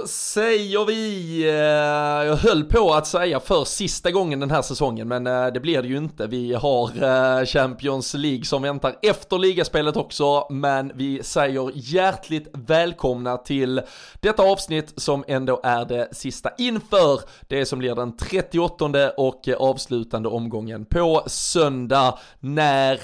Då säger vi, eh, jag höll på att säga för sista gången den här säsongen, men eh, det blir det ju inte. Vi har eh, Champions League som väntar efter ligaspelet också, men vi säger hjärtligt välkomna till detta avsnitt som ändå är det sista inför det som blir den 38 och avslutande omgången på söndag när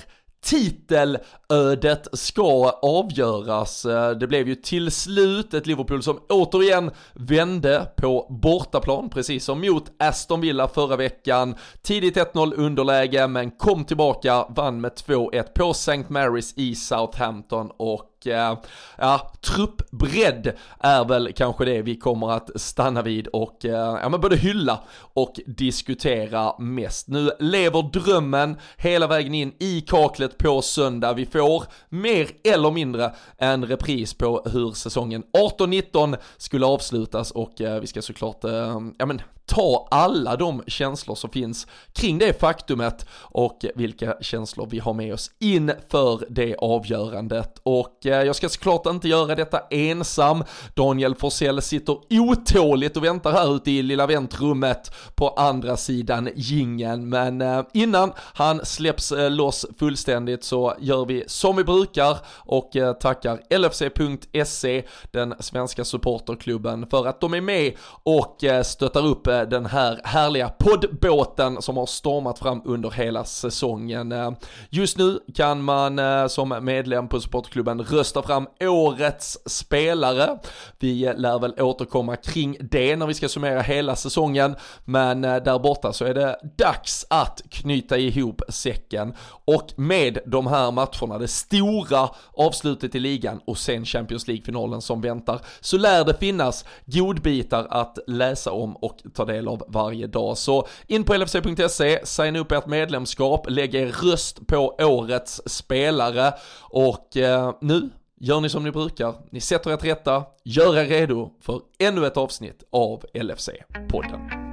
titelödet ska avgöras. Eh, det blev ju till slut ett Liverpool som återigen vände på bortaplan, precis som mot Aston Villa förra veckan. Tidigt 1-0 underläge, men kom tillbaka, vann med 2-1 på St. Mary's i Southampton och Eh, ja, truppbredd är väl kanske det vi kommer att stanna vid och eh, ja, men både hylla och diskutera mest. Nu lever drömmen hela vägen in i kaklet på söndag. Vi får mer eller mindre en repris på hur säsongen 18-19 skulle avslutas och eh, vi ska såklart, eh, ja men ta alla de känslor som finns kring det faktumet och vilka känslor vi har med oss inför det avgörandet. Och eh, jag ska såklart inte göra detta ensam. Daniel Forsell sitter otåligt och väntar här ute i lilla väntrummet på andra sidan gingen. Men eh, innan han släpps eh, loss fullständigt så gör vi som vi brukar och tackar LFC.se, den svenska supporterklubben, för att de är med och stöttar upp den här härliga poddbåten som har stormat fram under hela säsongen. Eh, just nu kan man eh, som medlem på supportklubben rösta fram årets spelare. Vi eh, lär väl återkomma kring det när vi ska summera hela säsongen, men där borta så är det dags att knyta ihop säcken och med de här matcherna, det stora avslutet i ligan och sen Champions League-finalen som väntar, så lär det finnas godbitar att läsa om och ta del av varje dag. Så in på LFC.se, signa upp ert medlemskap, lägg er röst på årets spelare och eh, nu gör ni som ni brukar, ni sätter er rätta, gör er redo för ännu ett avsnitt av LFC-podden.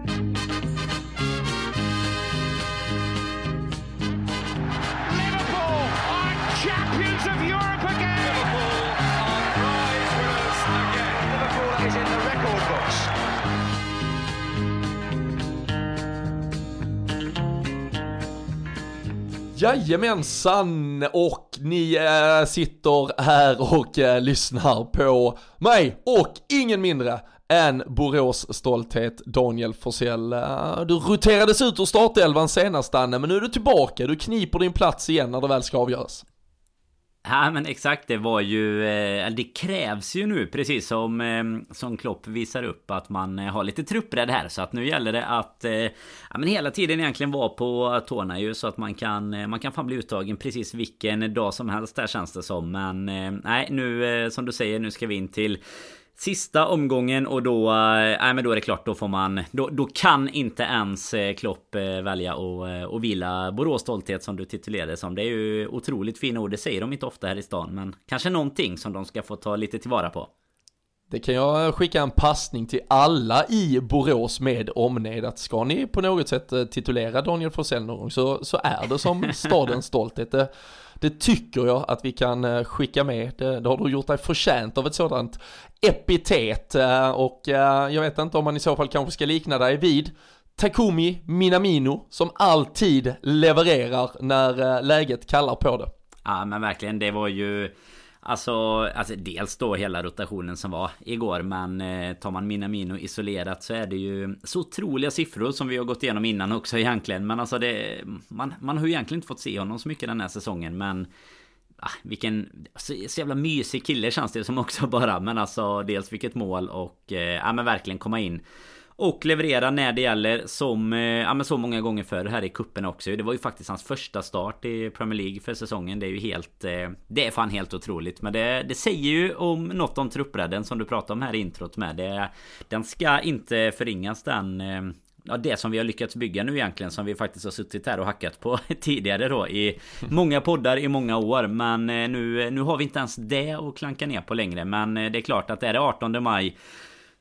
Jajamensan, och ni äh, sitter här och äh, lyssnar på mig och ingen mindre än Borås stolthet Daniel Forsell. Äh, du roterades ut ur startelvan senast Danne, men nu är du tillbaka, du kniper din plats igen när det väl ska avgöras. Ja men exakt det var ju eh, Det krävs ju nu precis som eh, Som Klopp visar upp att man eh, har lite truppbredd här. Så att nu gäller det att Ja men hela tiden egentligen vara på tårna ju Så att man kan Man kan fan bli uttagen precis vilken dag som helst där känns det som. Men nej nu som du säger nu ska vi in till Sista omgången och då, äh, men då är det klart, då får man... Då, då kan inte ens eh, Klopp eh, välja att och vila Borås stolthet som du titulerade som. Det är ju otroligt fina ord, det säger de inte ofta här i stan. Men kanske någonting som de ska få ta lite tillvara på. Det kan jag skicka en passning till alla i Borås med omnejd att ska ni på något sätt titulera Daniel Forsell någon gång så, så är det som stadens stolthet. Det, det tycker jag att vi kan eh, skicka med. Det, det har du gjort dig förtjänt av ett sådant epitet eh, och eh, jag vet inte om man i så fall kanske ska likna dig vid Takumi Minamino som alltid levererar när läget kallar på det. Ja men verkligen, det var ju Alltså, alltså dels då hela rotationen som var igår Men eh, tar man Minamino isolerat så är det ju Så otroliga siffror som vi har gått igenom innan också egentligen Men alltså det Man, man har ju egentligen inte fått se honom så mycket den här säsongen men ah, vilken så, så jävla mysig kille känns det som också bara. Men alltså dels vilket mål och eh, ja men verkligen komma in. Och leverera när det gäller som, eh, ja men så många gånger förr här i kuppen också. Det var ju faktiskt hans första start i Premier League för säsongen. Det är ju helt, eh, det är fan helt otroligt. Men det, det säger ju om något om truppbredden som du pratade om här i introt med. Det, den ska inte förringas den eh, ja, det som vi har lyckats bygga nu egentligen som vi faktiskt har suttit här och hackat på tidigare då i många poddar i många år men nu, nu har vi inte ens det att klanka ner på längre men det är klart att det är det 18 maj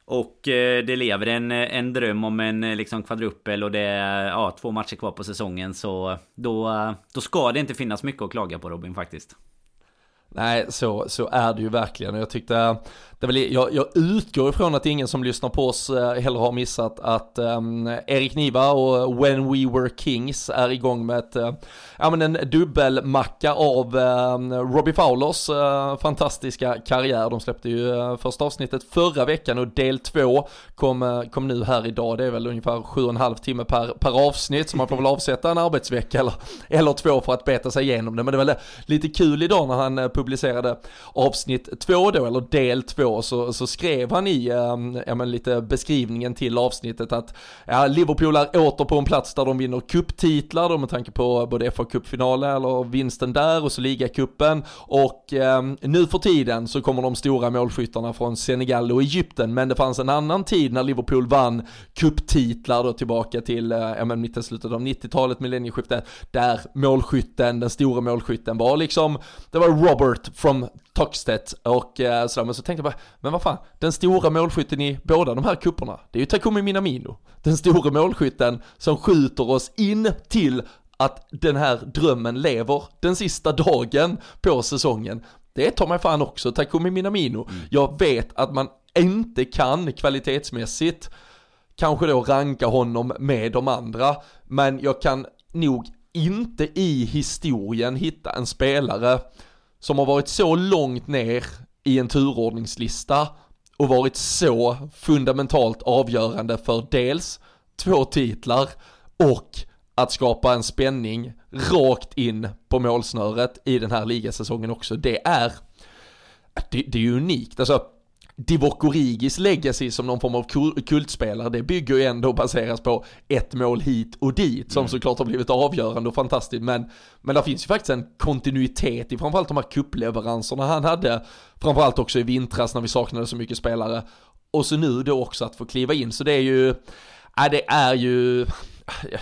och eh, det lever en, eh, en dröm om en eh, liksom kvadruppel och det är ja, två matcher kvar på säsongen så då, eh, då ska det inte finnas mycket att klaga på Robin faktiskt. Nej, så, så är det ju verkligen. Jag tyckte det väl, jag, jag, utgår ifrån att ingen som lyssnar på oss eh, heller har missat att um, Erik Niva och When We Were Kings är igång med ett, uh, ja men en dubbelmacka av uh, Robbie Fowlers uh, fantastiska karriär. De släppte ju uh, första avsnittet förra veckan och del två kom, kom nu här idag. Det är väl ungefär sju och en halv timme per, per avsnitt så man får väl avsätta en arbetsvecka eller, eller två för att beta sig igenom det. Men det var lite kul idag när han publicerade avsnitt två då, eller del två så, så skrev han i eh, ja, men lite beskrivningen till avsnittet att ja, Liverpool är åter på en plats där de vinner kupptitlar då med tanke på både fa cupfinalen eller vinsten där och så ligacupen. Och eh, nu för tiden så kommer de stora målskyttarna från Senegal och Egypten men det fanns en annan tid när Liverpool vann kupptitlar då tillbaka till eh, ja, men mitten slutet av 90-talet, millennieskiftet där målskytten, den stora målskytten var liksom, det var Robert from Toxtet och eh, sådär, men så tänkte jag bara, men vad fan, den stora målskytten i båda de här kupperna, det är ju Takumi Minamino. Den stora målskytten som skjuter oss in till att den här drömmen lever den sista dagen på säsongen. Det tar mig fan också Takumi Minamino. Mm. Jag vet att man inte kan kvalitetsmässigt kanske då ranka honom med de andra, men jag kan nog inte i historien hitta en spelare som har varit så långt ner i en turordningslista och varit så fundamentalt avgörande för dels två titlar och att skapa en spänning rakt in på målsnöret i den här ligasäsongen också. Det är, det, det är unikt. Alltså, Divock Origis legacy som någon form av kultspelare, det bygger ju ändå baseras på ett mål hit och dit som mm. såklart har blivit avgörande och fantastiskt. Men, men det finns ju faktiskt en kontinuitet i framförallt de här kuppleveranserna han hade, framförallt också i vintras när vi saknade så mycket spelare. Och så nu då också att få kliva in, så det är ju, äh, det är ju,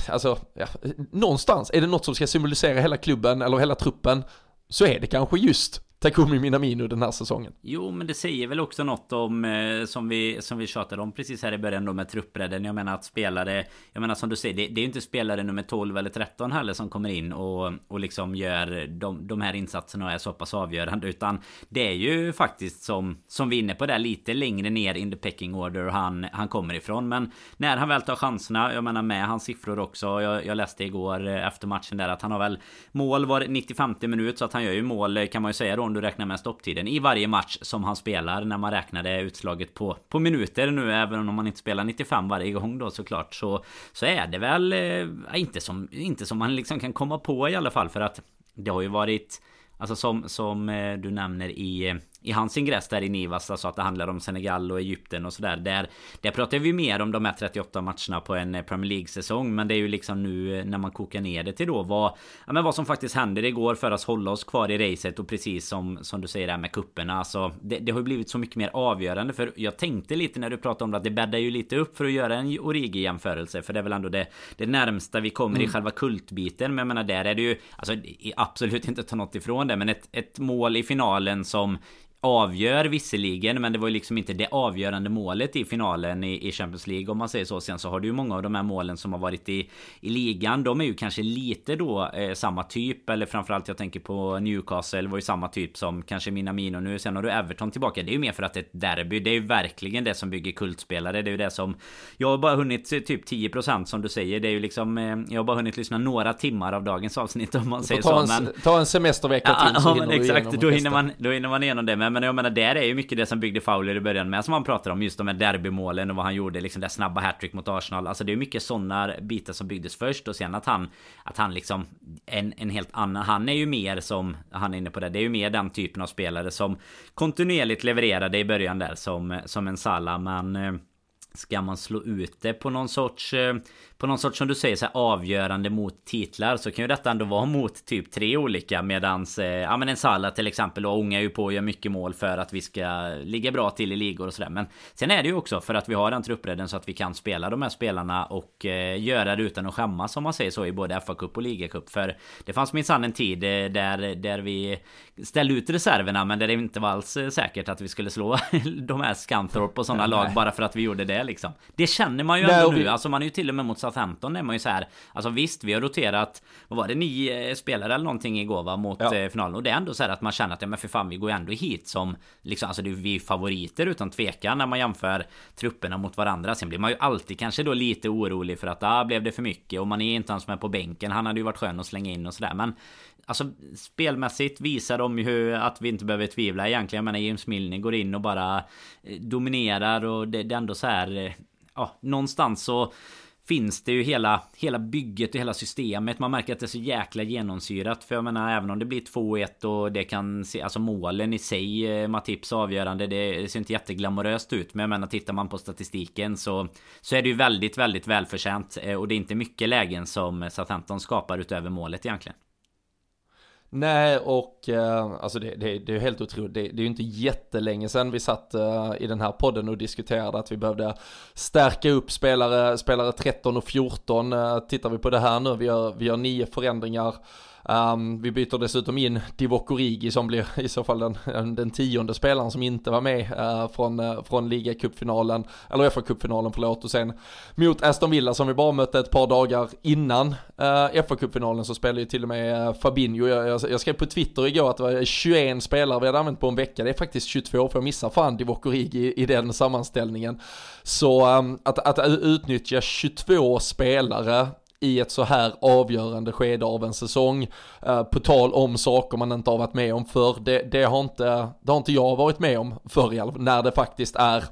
alltså, ja, någonstans är det något som ska symbolisera hela klubben eller hela truppen, så är det kanske just Takumi Minamino den här säsongen. Jo, men det säger väl också något om eh, som vi som vi tjatade om precis här i början då med truppbredden. Jag menar att spelare, jag menar som du säger, det, det är ju inte spelare nummer 12 eller 13 heller som kommer in och, och liksom gör de, de här insatserna och är så pass avgörande. Utan det är ju faktiskt som, som vi är inne på där lite längre ner in the pecking order han, han kommer ifrån. Men när han väl tar chanserna, jag menar med hans siffror också. Jag, jag läste igår eh, efter matchen där att han har väl mål var 95 minut så att han gör ju mål eh, kan man ju säga då om du räknar med stopptiden i varje match som han spelar när man räknade utslaget på, på minuter nu även om man inte spelar 95 varje gång då såklart så, så är det väl eh, inte som inte som man liksom kan komma på i alla fall för att det har ju varit Alltså som, som eh, du nämner i eh, i hans ingress där i Nivas, alltså att det handlar om Senegal och Egypten och sådär. Där, där pratar vi mer om de här 38 matcherna på en eh, Premier League-säsong. Men det är ju liksom nu eh, när man kokar ner det till då vad, ja, men vad som faktiskt händer igår för att hålla oss kvar i racet. Och precis som, som du säger där med kupperna. Alltså, det, det har ju blivit så mycket mer avgörande. För jag tänkte lite när du pratade om det att det bäddar ju lite upp för att göra en Origi-jämförelse. För det är väl ändå det, det närmsta vi kommer mm. i själva kultbiten. Men jag menar där är det ju, alltså absolut inte ta något ifrån det. Men ett, ett mål i finalen som avgör visserligen men det var ju liksom inte det avgörande målet i finalen i, i, Champions League om man säger så. Sen så har du ju många av de här målen som har varit i, i ligan. De är ju kanske lite då eh, samma typ eller framförallt jag tänker på Newcastle var ju samma typ som kanske Minamino nu. Sen har du Everton tillbaka. Det är ju mer för att det är ett derby. Det är ju verkligen det som bygger kultspelare. Det är ju det som jag har bara hunnit typ 10% som du säger. Det är ju liksom eh, jag har bara hunnit lyssna några timmar av dagens avsnitt om man säger ta så. En, men, ta en semestervecka till ja, så ja, hinner exakt. Då hinner, man, då hinner man igenom det. Men men jag menar där är ju mycket det som byggde Fowler i början med som han pratar om just de här derbymålen och vad han gjorde liksom det snabba hattrick mot Arsenal. Alltså det är mycket sådana bitar som byggdes först och sen att han att han liksom en, en helt annan. Han är ju mer som han är inne på det. Det är ju mer den typen av spelare som kontinuerligt levererade i början där som som en Salah men eh, Ska man slå ut det på någon sorts eh, på någon sorts som du säger så här, avgörande mot titlar så kan ju detta ändå vara mot typ tre olika medans eh, ja men en Salah till exempel och ångar ju på och gör mycket mål för att vi ska ligga bra till i ligor och sådär men sen är det ju också för att vi har den truppbredden så att vi kan spela de här spelarna och eh, göra det utan att skämmas om man säger så i både FA-cup och ligacup för det fanns minsann en tid eh, där där vi ställde ut reserverna men där det inte var alls eh, säkert att vi skulle slå de här Scunthorpe och sådana lag bara för att vi gjorde det liksom. Det känner man ju Nej, ändå vi... nu. Alltså man är ju till och med mot Southampton är man ju så här. Alltså visst, vi har roterat, vad var det, nio spelare eller någonting igår va? Mot ja. Eh, finalen. Och det är ändå så här att man känner att ja men för fan vi går ändå hit som liksom, alltså det är vi favoriter utan tvekan när man jämför trupperna mot varandra. Sen blir man ju alltid kanske då lite orolig för att ah, blev det för mycket och man är inte ens med på bänken. Han hade ju varit skön att slänga in och sådär. Men Alltså spelmässigt visar de ju att vi inte behöver tvivla egentligen. Jag menar James Milner går in och bara eh, dominerar och det, det är ändå så här... Eh, ja, någonstans så finns det ju hela, hela bygget och hela systemet. Man märker att det är så jäkla genomsyrat. För jag menar även om det blir 2-1 och det kan se, alltså målen i sig, eh, Matips avgörande, det, det ser inte jätteglamoröst ut. Men jag menar tittar man på statistiken så, så är det ju väldigt, väldigt välförtjänt. Eh, och det är inte mycket lägen som Southampton skapar utöver målet egentligen. Nej, och eh, alltså det, det, det är ju helt otroligt. Det, det, är ju inte jättelänge sedan vi satt eh, i den här podden och diskuterade att vi behövde stärka upp spelare, spelare 13 och 14. Eh, tittar vi på det här nu, vi gör, vi gör nio förändringar Um, vi byter dessutom in Divock Origi som blir i så fall den, den tionde spelaren som inte var med uh, från, uh, från ligacupfinalen, eller FA-cupfinalen förlåt, och sen mot Aston Villa som vi bara mötte ett par dagar innan eh, uh, FA-cupfinalen så spelade ju till och med uh, Fabinho, jag, jag, jag, skrev på Twitter igår att det var 21 spelare vi hade använt på en vecka, det är faktiskt 22 för jag missar fan Divock Origi i, i den sammanställningen. Så um, att, att utnyttja 22 spelare i ett så här avgörande skede av en säsong. Eh, på tal om saker man inte har varit med om förr, det, det, har, inte, det har inte jag varit med om förr i alla fall, när det faktiskt är,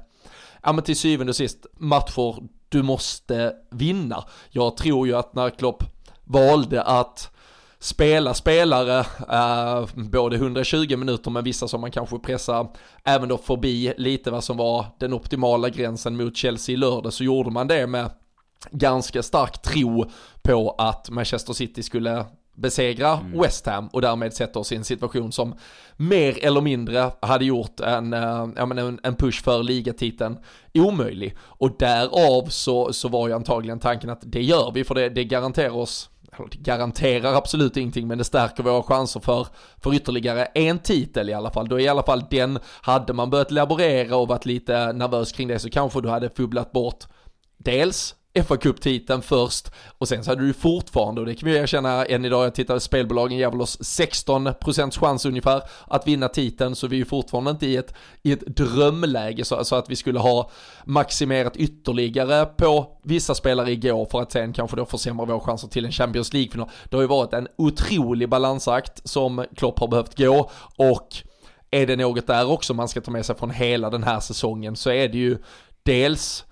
ja men till syvende och sist, matcher du måste vinna. Jag tror ju att när Klopp valde att spela spelare, eh, både 120 minuter men vissa som man kanske pressar även då förbi lite vad som var den optimala gränsen mot Chelsea i lördag så gjorde man det med ganska stark tro på att Manchester City skulle besegra mm. West Ham och därmed sätta oss i en situation som mer eller mindre hade gjort en, äh, en, en push för ligatiteln omöjlig. Och därav så, så var ju antagligen tanken att det gör vi för det, det garanterar oss det garanterar absolut ingenting men det stärker våra chanser för, för ytterligare en titel i alla fall. Då i alla fall den, hade man börjat laborera och varit lite nervös kring det så kanske du hade fubblat bort dels fa Cup-titeln först och sen så hade du fortfarande, och det kan vi erkänna än idag, jag tittade spelbolagen ger väl oss 16% chans ungefär att vinna titeln, så vi är ju fortfarande inte i ett, i ett drömläge så, så, att vi skulle ha maximerat ytterligare på vissa spelare igår för att sen kanske då försämra våra chanser till en Champions League-final. Det har ju varit en otrolig balansakt som Klopp har behövt gå och är det något där också man ska ta med sig från hela den här säsongen så är det ju dels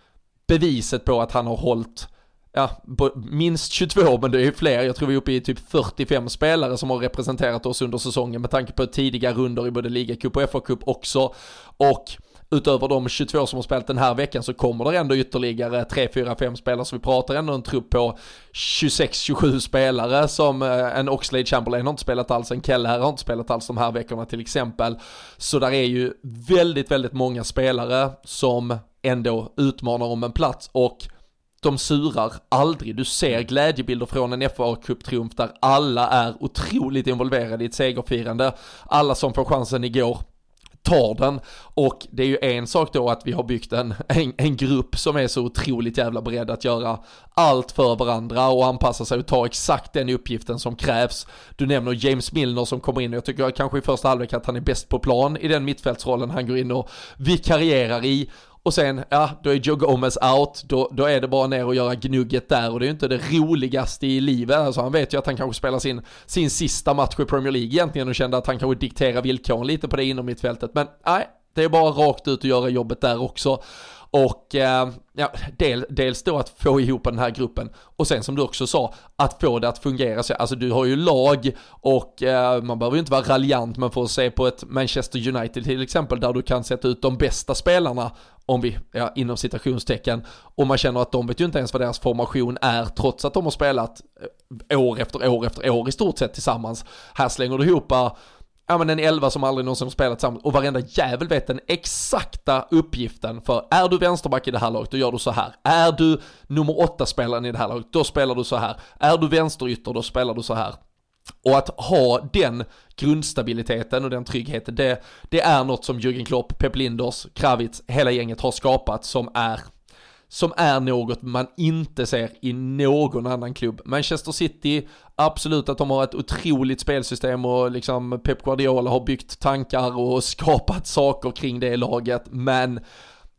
beviset på att han har hållit ja, minst 22, men det är ju fler. Jag tror vi är uppe i typ 45 spelare som har representerat oss under säsongen med tanke på tidiga runder i både ligacup och FA-cup också. Och utöver de 22 som har spelat den här veckan så kommer det ändå ytterligare 3, 4, 5 spelare. Så vi pratar ändå en trupp på 26-27 spelare som eh, en Oxlade Chamberlain har inte spelat alls, en Keller har inte spelat alls de här veckorna till exempel. Så där är ju väldigt, väldigt många spelare som ändå utmanar om en plats och de surar aldrig. Du ser glädjebilder från en fa Cup-triumf där alla är otroligt involverade i ett segerfirande. Alla som får chansen igår tar den och det är ju en sak då att vi har byggt en, en, en, grupp som är så otroligt jävla beredd att göra allt för varandra och anpassa sig och ta exakt den uppgiften som krävs. Du nämner James Milner som kommer in och jag tycker kanske i första halvlek att han är bäst på plan i den mittfältsrollen han går in och vikarierar i och sen, ja, då är Joe Gomez out, då, då är det bara ner och göra gnugget där och det är ju inte det roligaste i livet. Alltså han vet ju att han kanske spelar sin, sin sista match i Premier League egentligen och kände att han kanske dikterar villkoren lite på det inom mittfältet. Men nej, det är bara rakt ut och göra jobbet där också. Och eh, ja, del, dels då att få ihop den här gruppen och sen som du också sa, att få det att fungera. Så, alltså du har ju lag och eh, man behöver ju inte vara raljant men för att se på ett Manchester United till exempel där du kan sätta ut de bästa spelarna om vi, ja, inom citationstecken, och man känner att de vet ju inte ens vad deras formation är trots att de har spelat eh, år efter år efter år i stort sett tillsammans. Här slänger du ihop eh, ja men en elva som aldrig någonsin har spelat tillsammans och varenda jävel vet den exakta uppgiften för är du vänsterback i det här laget då gör du så här. Är du nummer åtta spelaren i det här laget då spelar du så här. Är du vänsterytter då spelar du så här. Och att ha den grundstabiliteten och den tryggheten, det, det är något som Jürgen Klopp, Pep Linders, Kravitz, hela gänget har skapat som är som är något man inte ser i någon annan klubb. Manchester City, absolut att de har ett otroligt spelsystem och liksom Pep Guardiola har byggt tankar och skapat saker kring det laget, men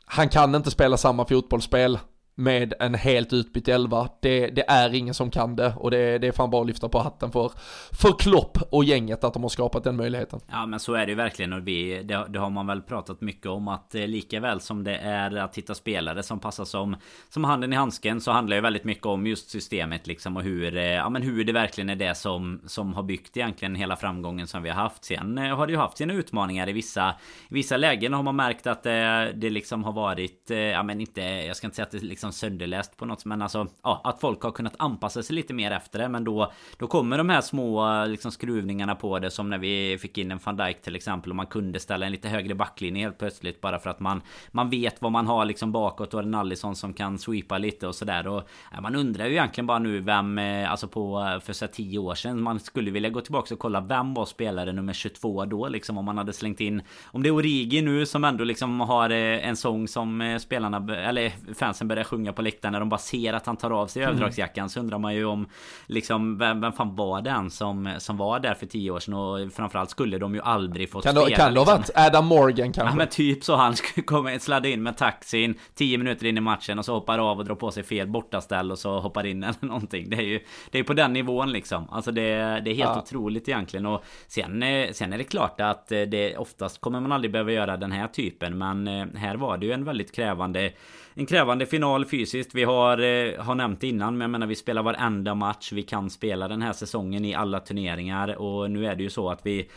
han kan inte spela samma fotbollsspel med en helt utbytt elva. Det, det, är ingen som kan det och det, det är fan bara att lyfta på hatten för, för Klopp och gänget att de har skapat den möjligheten. Ja men så är det ju verkligen och vi, det, det har man väl pratat mycket om att eh, lika väl som det är att hitta spelare som passar som, som handen i handsken så handlar det väldigt mycket om just systemet liksom och hur, eh, ja, men hur det verkligen är det som, som har byggt egentligen hela framgången som vi har haft. Sen eh, har det ju haft sina utmaningar i vissa, i vissa lägen har man märkt att det, det liksom har varit, eh, ja men inte, jag ska inte säga att det liksom liksom sönderläst på något Men alltså ja, att folk har kunnat anpassa sig lite mer efter det. Men då Då kommer de här små liksom skruvningarna på det. Som när vi fick in en van Dijk till exempel. Och man kunde ställa en lite högre backlinje helt plötsligt. Bara för att man Man vet vad man har liksom bakåt. Och en Allison som kan sweepa lite och sådär. Och ja, Man undrar ju egentligen bara nu vem eh, Alltså på eh, för så här, tio år sedan. Man skulle vilja gå tillbaka och kolla vem var spelare nummer 22 då liksom Om man hade slängt in Om det är Origi nu som ändå liksom har eh, en sång som spelarna Eller fansen börjar sjunga sjunga på läktaren när de bara ser att han tar av sig mm. överdragsjackan så undrar man ju om liksom vem, vem fan var den som, som var där för tio år sedan och framförallt skulle de ju aldrig fått kan spela. kan det ha varit Adam Morgan kanske? Ja men typ så han komma sladda in med taxin tio minuter in i matchen och så hoppar av och drar på sig fel bortaställ och så hoppar in eller någonting. Det är ju det är på den nivån liksom. Alltså det, det är helt ja. otroligt egentligen och sen, eh, sen är det klart att eh, det oftast kommer man aldrig behöva göra den här typen men eh, här var det ju en väldigt krävande en krävande final fysiskt. Vi har, eh, har nämnt innan, men jag menar vi spelar varenda match vi kan spela den här säsongen i alla turneringar. Och nu är det ju så att vi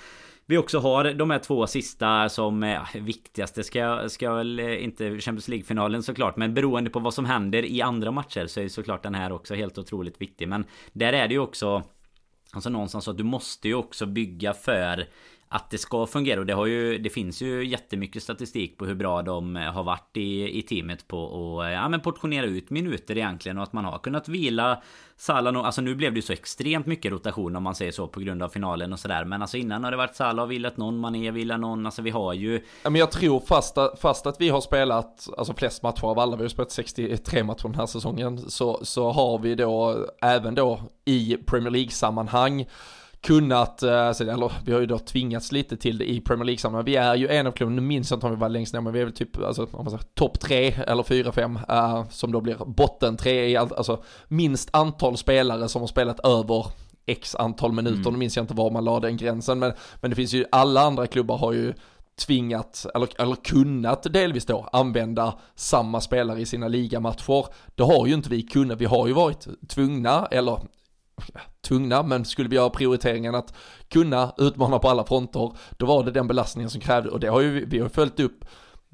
vi också har de här två sista som är viktigaste ska, ska väl eh, inte Champions League-finalen såklart Men beroende på vad som händer i andra matcher så är såklart den här också helt otroligt viktig Men där är det ju också Alltså någonstans så att du måste ju också bygga för att det ska fungera. Och det har ju Det finns ju jättemycket statistik på hur bra de eh, har varit i, i teamet på att eh, ja, men portionera ut minuter egentligen. Och att man har kunnat vila Salah Alltså nu blev det ju så extremt mycket rotation om man säger så på grund av finalen och sådär. Men alltså innan har det varit Salah och vilat någon, Mané vilat någon. Alltså vi har ju Ja men jag tror fast, fast att vi har spelat Alltså flest matcher av alla, vi har spelat 63 matcher den här säsongen Så, så har vi då även då i Premier League sammanhang kunnat, eh, alltså, eller vi har ju då tvingats lite till det i Premier League sammanhang. Vi är ju en av klubbarna, nu minns jag inte om vi var längst ner, men vi är väl typ, alltså, om man säger topp tre eller fyra, fem, uh, som då blir botten tre i alltså minst antal spelare som har spelat över x antal minuter, mm. nu minns jag inte var man la den gränsen, men, men det finns ju, alla andra klubbar har ju tvingat, eller, eller kunnat delvis då, använda samma spelare i sina ligamatcher. Det har ju inte vi kunnat, vi har ju varit tvungna, eller tvungna, men skulle vi göra prioriteringen att kunna utmana på alla fronter, då var det den belastningen som krävde. Och det har ju vi har följt upp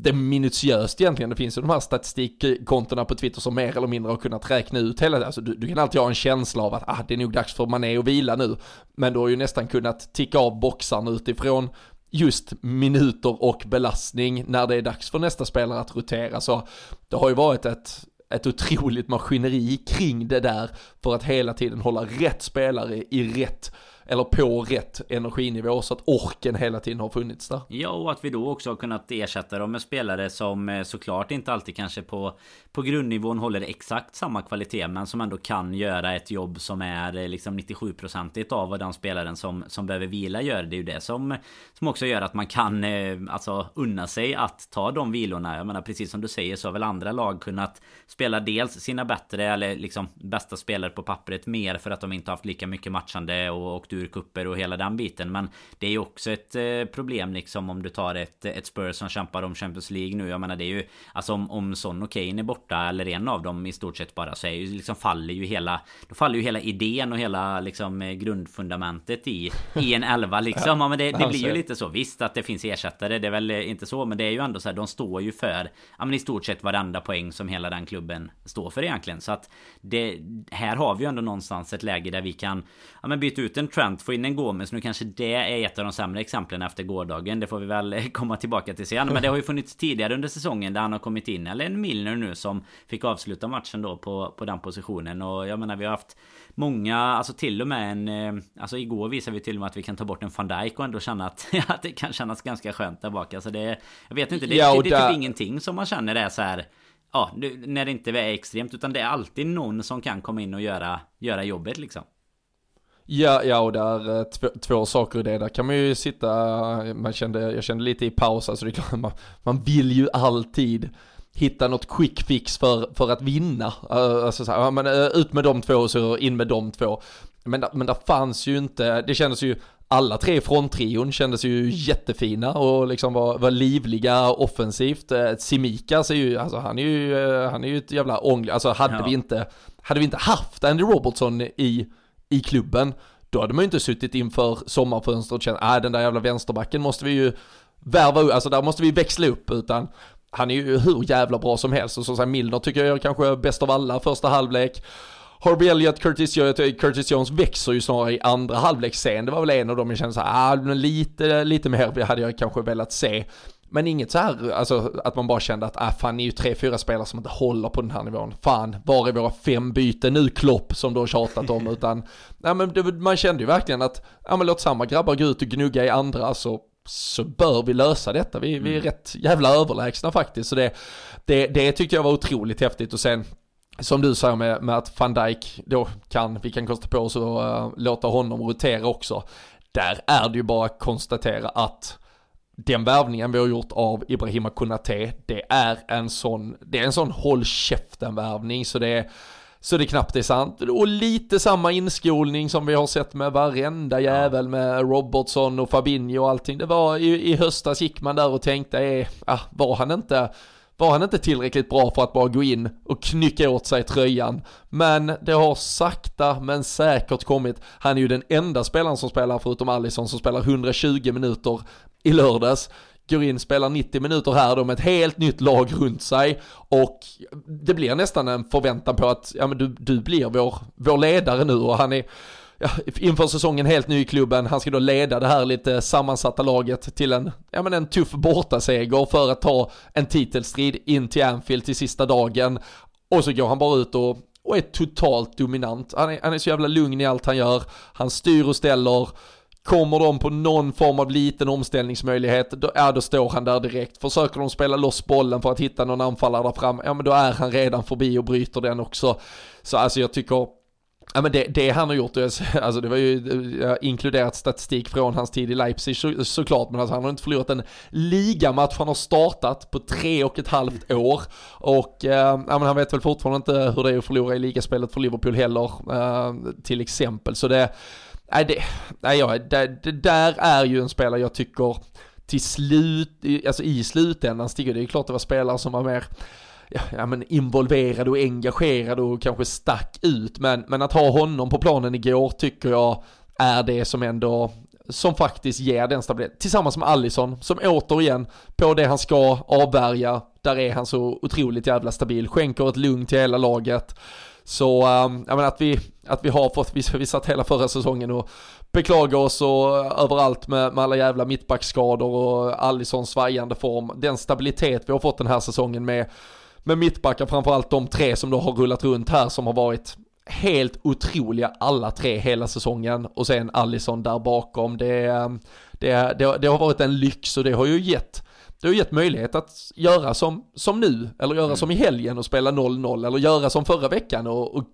det minutiöst egentligen, det finns ju de här statistikkontona på Twitter som mer eller mindre har kunnat räkna ut hela det, alltså du, du kan alltid ha en känsla av att ah, det är nog dags för Mané att vila nu, men du har ju nästan kunnat ticka av boxarna utifrån just minuter och belastning när det är dags för nästa spelare att rotera, så det har ju varit ett ett otroligt maskineri kring det där för att hela tiden hålla rätt spelare i rätt eller på rätt energinivå så att orken hela tiden har funnits där. Ja, och att vi då också har kunnat ersätta dem med spelare som eh, såklart inte alltid kanske på, på grundnivån håller exakt samma kvalitet men som ändå kan göra ett jobb som är eh, liksom 97% av vad den spelaren som, som behöver vila gör. Det är ju det som, som också gör att man kan eh, alltså unna sig att ta de vilorna. Jag menar precis som du säger så har väl andra lag kunnat spela dels sina bättre eller liksom bästa spelare på pappret mer för att de inte haft lika mycket matchande och, och du ur kupper och hela den biten. Men det är ju också ett eh, problem liksom om du tar ett, ett Spurs som kämpar om Champions League nu. Jag menar det är ju Alltså om, om Son och Kane är borta eller en av dem i stort sett bara så är ju liksom faller ju hela Då faller ju hela idén och hela liksom eh, grundfundamentet i, i en elva liksom. Ja, men det, det blir ju lite så. Visst att det finns ersättare. Det är väl inte så. Men det är ju ändå så här. De står ju för Ja men i stort sett varenda poäng som hela den klubben står för egentligen. Så att det Här har vi ju ändå någonstans ett läge där vi kan Ja men byta ut en trend skönt få in en Gomes. Nu kanske det är ett av de sämre exemplen efter gårdagen. Det får vi väl komma tillbaka till sen. Men det har ju funnits tidigare under säsongen där han har kommit in. Eller en Milner nu som fick avsluta matchen då på, på den positionen. Och jag menar vi har haft många, alltså till och med en... Eh, alltså igår visade vi till och med att vi kan ta bort en van Dijk och ändå känna att, att det kan kännas ganska skönt där bak. Alltså det... Jag vet inte, det, ja, det, det är typ ingenting som man känner är så här Ja, när det inte är extremt utan det är alltid någon som kan komma in och göra, göra jobbet liksom. Ja, ja och där två, två saker i det. Där kan man ju sitta, man kände, jag kände lite i paus, alltså det är klart, man, man vill ju alltid hitta något quick fix för, för att vinna. Alltså så här, men ut med de två och så in med de två. Men, men där fanns ju inte, det kändes ju, alla tre från trion kändes ju jättefina och liksom var, var livliga offensivt. Simikas är ju, alltså han är ju, han är ju ett jävla ångel, alltså hade ja. vi inte, hade vi inte haft Andy Robertson i i klubben, då hade man ju inte suttit inför sommarfönstret och känt, äh den där jävla vänsterbacken måste vi ju värva alltså där måste vi växla upp, utan han är ju hur jävla bra som helst och så säger Milner tycker jag är kanske bäst av alla första halvlek. Harvey Elliott, Curtis, Curtis Jones växer ju snarare i andra halvlek sen. Det var väl en av dem jag kände såhär, ah, lite, lite mer hade jag kanske velat se. Men inget så här, alltså att man bara kände att, ah, fan ni är ju tre, fyra spelare som inte håller på den här nivån. Fan, var är våra fem byten nu Klopp som du har tjatat om? Utan, nej men det, man kände ju verkligen att, ja men låt samma grabbar gå ut och gnugga i andra så, så bör vi lösa detta. Vi, vi är mm. rätt jävla överlägsna faktiskt. Så det, det, det tyckte jag var otroligt häftigt och sen som du säger med, med att van Dijk då kan, vi kan kosta på oss att uh, låta honom rotera också. Där är det ju bara att konstatera att den värvningen vi har gjort av Ibrahima Konate, det är en sån, det är en sån håll käften värvning så det är så det knappt är sant. Och lite samma inskolning som vi har sett med varenda jävel med Robertson och Fabinho och allting. Det var i, i höstas gick man där och tänkte, eh, ah, var han inte var han inte tillräckligt bra för att bara gå in och knycka åt sig tröjan. Men det har sakta men säkert kommit. Han är ju den enda spelaren som spelar, förutom Allison, som spelar 120 minuter i lördags. Går in, spelar 90 minuter här då med ett helt nytt lag runt sig och det blir nästan en förväntan på att ja, men du, du blir vår, vår ledare nu och han är ja, inför säsongen helt ny i klubben. Han ska då leda det här lite sammansatta laget till en, ja men en tuff bortaseger för att ta en titelstrid in till Anfield till sista dagen. Och så går han bara ut och, och är totalt dominant. Han är, han är så jävla lugn i allt han gör. Han styr och ställer. Kommer de på någon form av liten omställningsmöjlighet, då, ja, då står han där direkt. Försöker de spela loss bollen för att hitta någon anfallare där fram, ja men då är han redan förbi och bryter den också. Så alltså jag tycker Ja men det, det, han har gjort, alltså det var ju inkluderat statistik från hans tid i Leipzig så, såklart, men alltså han har inte förlorat en ligamatch, han har startat på tre och ett halvt år och eh, ja, men han vet väl fortfarande inte hur det är att förlora i ligaspelet för Liverpool heller, eh, till exempel. Så det, nej det, nej ja, det, det där är ju en spelare jag tycker till slut, alltså i slutändan stiger det är klart det var spelare som var mer ja, men involverade och engagerade och kanske stack ut. Men, men att ha honom på planen igår tycker jag är det som ändå som faktiskt ger den stabilitet. Tillsammans med Allison som återigen på det han ska avvärja, där är han så otroligt jävla stabil, skänker ett lugn till hela laget. Så, ehm, jag menar att vi, att vi har fått, vi, vi satt hela förra säsongen och beklagar oss och eh, överallt med, med alla jävla mittbackskador och Allisons svajande form. Den stabilitet vi har fått den här säsongen med med mittbackar, framförallt de tre som då har rullat runt här som har varit helt otroliga alla tre hela säsongen och sen Allison där bakom. Det, ehm, det, det, det har varit en lyx och det har ju gett det har gett möjlighet att göra som, som nu, eller göra mm. som i helgen och spela 0-0, eller göra som förra veckan och, och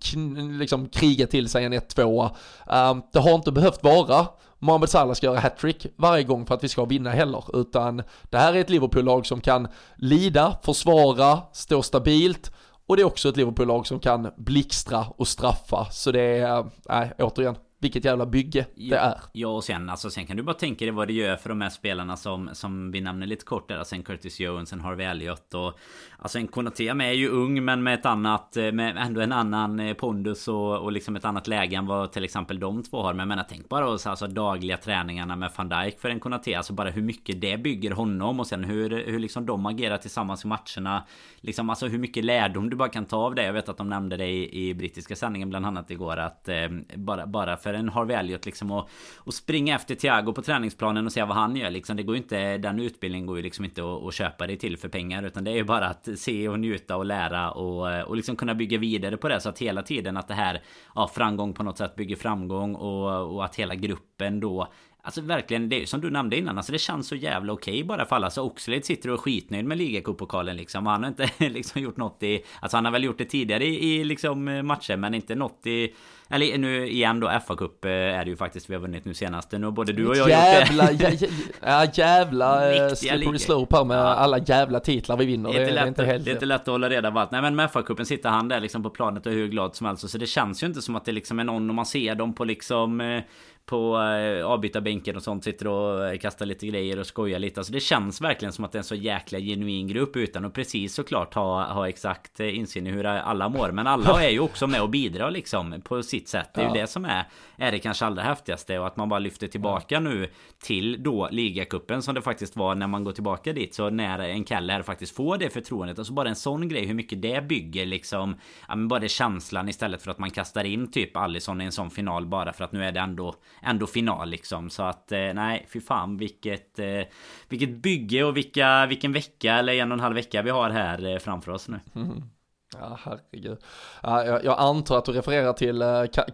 liksom kriga till sig en 1-2. Um, ehm, det har inte behövt vara Mohamed Salah ska göra hattrick varje gång för att vi ska vinna heller, utan det här är ett Liverpool-lag som kan lida, försvara, stå stabilt och det är också ett Liverpool-lag som kan blixtra och straffa. Så det är, äh, återigen, vilket jävla bygge det är. Ja och sen alltså sen kan du bara tänka dig vad det gör för de här spelarna som Som vi nämner lite kort där. Sen Curtis Jones, sen Harvey Elliott och Alltså en Konaté med är ju ung men med ett annat eh, Med ändå en annan eh, pondus och, och liksom ett annat läge än vad till exempel de två har. Men jag menar tänk bara oss alltså dagliga träningarna med van Dijk för en Konaté Alltså bara hur mycket det bygger honom och sen hur, hur liksom de agerar tillsammans i matcherna. Liksom alltså hur mycket lärdom du bara kan ta av det. Jag vet att de nämnde det i, i brittiska sändningen bland annat igår att eh, bara, bara för en Harvey Elliot liksom och, och springa efter Thiago på träningsplanen och se vad han gör liksom. Det går ju inte, den utbildningen går ju liksom inte att, att köpa dig till för pengar utan det är ju bara att se och njuta och lära och, och liksom kunna bygga vidare på det så att hela tiden att det här ja, framgång på något sätt bygger framgång och, och att hela gruppen då Alltså verkligen, det är som du nämnde innan, alltså det känns så jävla okej bara för alla. Så Oxlade sitter och är skitnöjd med ligacuppokalen liksom. Han har inte liksom gjort något i... Alltså han har väl gjort det tidigare i, i liksom matcher men inte något i... Eller nu igen då, FA-cup eh, är det ju faktiskt vi har vunnit nu senast. Nu har både du och jag jävla, gjort det. ja, jävla eh, slippery slope här med alla jävla titlar vi vinner. Det är inte, lätt, det är inte, det är inte lätt att hålla reda på allt. Nej men med FA-cupen sitter han där liksom på planet och är hur glad som helst. Så det känns ju inte som att det liksom är någon, om man ser dem på liksom eh, på eh, avbytarbänken och sånt sitter och kastar lite grejer och skojar lite. Alltså det känns verkligen som att det är en så jäkla genuin grupp utan att precis såklart ha, ha exakt eh, insyn i hur alla mår. Men alla är ju också med och bidrar liksom på sitt sätt. Det är ja. ju det som är, är det kanske allra häftigaste och att man bara lyfter tillbaka nu till då ligacupen som det faktiskt var när man går tillbaka dit. Så när en Keller faktiskt får det förtroendet. Alltså bara en sån grej hur mycket det bygger liksom. Ja men bara det känslan istället för att man kastar in typ Allison i en sån final bara för att nu är det ändå ändå final liksom. Så att eh, nej, fy fan vilket, eh, vilket bygge och vilka, vilken vecka eller en och en halv vecka vi har här eh, framför oss nu. Mm. Ja, herregud. Ja, jag, antar att du refererar till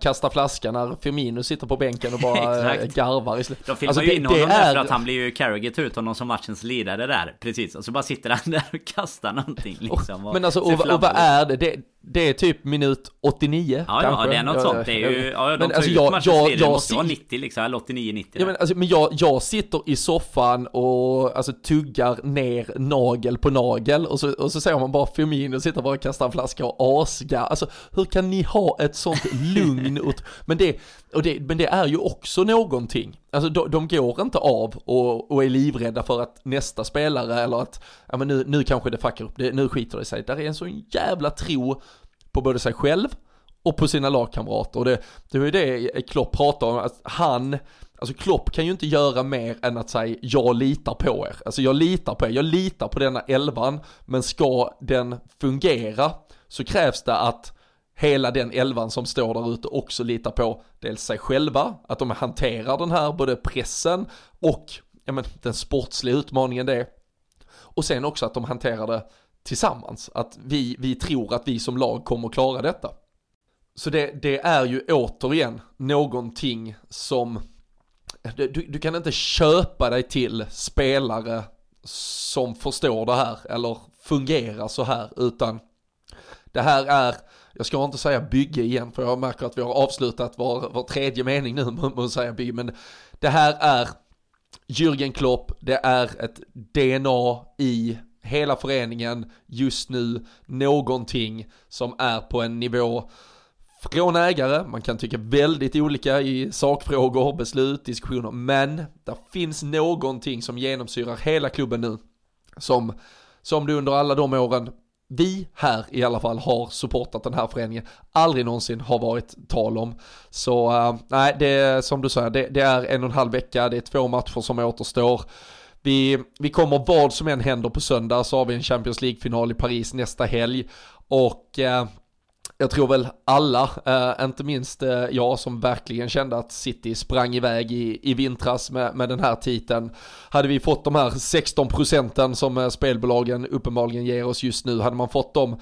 kasta flaskan när Firmino sitter på bänken och bara garvar i slutet. De filmar alltså, ju in honom är... för att han blir ju Carragher ut honom som matchens ledare där. Precis, och så bara sitter han där och kastar någonting liksom. Och, men alltså, och, och, vad är det? det? Det är typ minut 89 Ja, kanske. ja det är något sånt. Det är ju, ja, de men, alltså, jag, jag, jag, det måste vara 90 liksom, eller 89-90. Ja, men, alltså, men jag, jag sitter i soffan och alltså tuggar ner nagel på nagel och så, och så ser man bara Firmino sitta bara och kasta en flaska och asga. Alltså hur kan ni ha ett sånt lugn? Ut, men, det, och det, men det är ju också någonting. Alltså de, de går inte av och, och är livrädda för att nästa spelare eller att, ja men nu, nu kanske det fuckar upp, det, nu skiter det sig. Där är en sån jävla tro på både sig själv och på sina lagkamrater. Och det, det var ju det Klopp pratade om, att han, alltså Klopp kan ju inte göra mer än att säga jag litar på er. Alltså jag litar på er, jag litar på denna elvan, men ska den fungera så krävs det att hela den elvan som står där ute också litar på dels sig själva, att de hanterar den här både pressen och ja, men, den sportsliga utmaningen det och sen också att de hanterar det tillsammans, att vi, vi tror att vi som lag kommer klara detta. Så det, det är ju återigen någonting som, du, du kan inte köpa dig till spelare som förstår det här eller fungerar så här utan det här är, jag ska inte säga bygge igen för jag märker att vi har avslutat var, var tredje mening nu med att säga bygge, men det här är Jürgen Klopp, det är ett DNA i hela föreningen just nu, någonting som är på en nivå från ägare, man kan tycka väldigt olika i sakfrågor, beslut, diskussioner, men det finns någonting som genomsyrar hela klubben nu, som, som det under alla de åren vi här i alla fall har supportat den här föreningen aldrig någonsin har varit tal om. Så uh, nej, det är som du säger, det, det, är en och en halv vecka, det är två matcher som återstår. Vi, vi kommer vad som än händer på söndag så har vi en Champions League-final i Paris nästa helg och uh, jag tror väl alla, eh, inte minst eh, jag som verkligen kände att City sprang iväg i, i vintras med, med den här titeln. Hade vi fått de här 16 procenten som eh, spelbolagen uppenbarligen ger oss just nu, hade man fått dem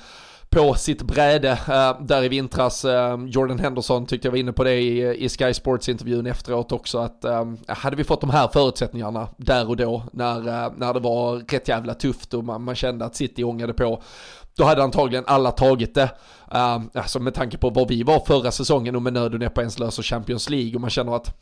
på sitt bräde äh, där i vintras. Äh, Jordan Henderson tyckte jag var inne på det i, i Sky Sports intervjun efteråt också att äh, hade vi fått de här förutsättningarna där och då när, när det var rätt jävla tufft och man, man kände att City ångade på då hade antagligen alla tagit det. Uh, alltså med tanke på var vi var förra säsongen och med nöd och näppe ens löser Champions League och man känner att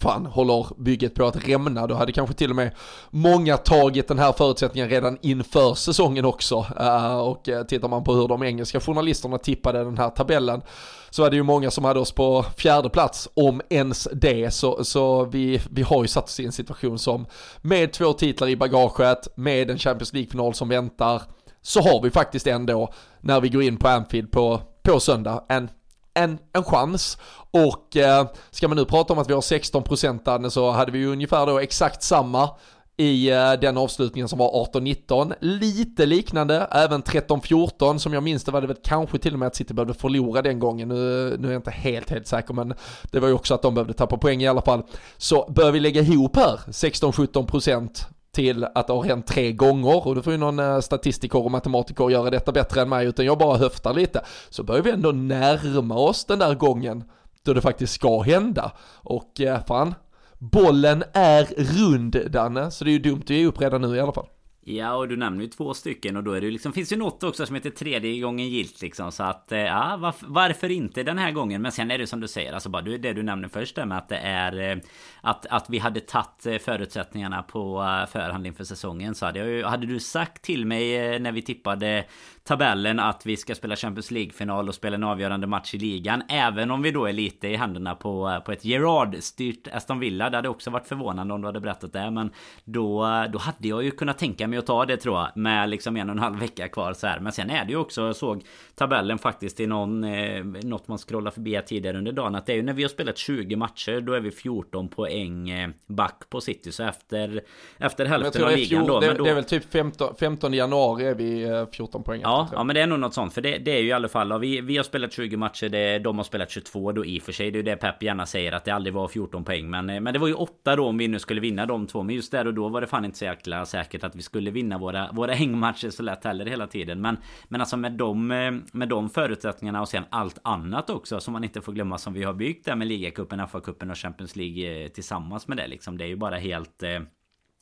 fan håller bygget på att rämna, då hade kanske till och med många tagit den här förutsättningen redan inför säsongen också. Eh, och eh, tittar man på hur de engelska journalisterna tippade den här tabellen så är det ju många som hade oss på fjärde plats, om ens det. Så, så vi, vi har ju satt oss i en situation som med två titlar i bagaget, med en Champions League-final som väntar, så har vi faktiskt ändå, när vi går in på Anfield på, på söndag, en, en, en chans. Och eh, ska man nu prata om att vi har 16% så hade vi ju ungefär då exakt samma i eh, den avslutningen som var 18-19. Lite liknande, även 13-14 som jag minns det var det väl kanske till och med att City behövde förlora den gången. Nu, nu är jag inte helt, helt säker men det var ju också att de behövde tappa poäng i alla fall. Så bör vi lägga ihop här 16-17% till att det har hänt tre gånger. Och då får ju någon eh, statistiker och matematiker göra detta bättre än mig utan jag bara höftar lite. Så börjar vi ändå närma oss den där gången då det faktiskt ska hända. Och eh, fan bollen är rund Danne, så det är ju dumt att ge upp redan nu i alla fall. Ja, och du nämner ju två stycken och då är det ju liksom, finns ju något också som heter tredje gången gilt liksom. Så att, eh, ja, varför, varför inte den här gången? Men sen är det som du säger, alltså bara det du nämner först där med att det är eh, att, att vi hade tagit eh, förutsättningarna på förhand inför säsongen. Så hade, jag, hade du sagt till mig när vi tippade tabellen att vi ska spela Champions League-final och spela en avgörande match i ligan. Även om vi då är lite i händerna på, på ett Gerard-styrt Aston Villa. Det hade också varit förvånande om du hade berättat det. Men då, då hade jag ju kunnat tänka mig att ta det tror jag. Med liksom en och en halv vecka kvar så här. Men sen är det ju också, jag såg tabellen faktiskt i någon, eh, något man scrollar förbi tidigare under dagen. Att det är ju när vi har spelat 20 matcher, då är vi 14 poäng eh, back på City. Så efter, efter hälften av ligan då. Det, då... det är väl typ 15, 15 januari är vi 14 eh, poäng. Ja, Ja, men det är nog något sånt. För det, det är ju i alla fall... Vi, vi har spelat 20 matcher, det, de har spelat 22 då i och för sig. Det är ju det Pep gärna säger, att det aldrig var 14 poäng. Men, men det var ju 8 då om vi nu skulle vinna de två. Men just där och då var det fan inte så jäkla säkert att vi skulle vinna våra, våra hängmatcher så lätt heller hela tiden. Men, men alltså med de, med de förutsättningarna och sen allt annat också som man inte får glömma som vi har byggt där med ligacupen, FA-cupen och Champions League eh, tillsammans med det liksom. Det är ju bara helt...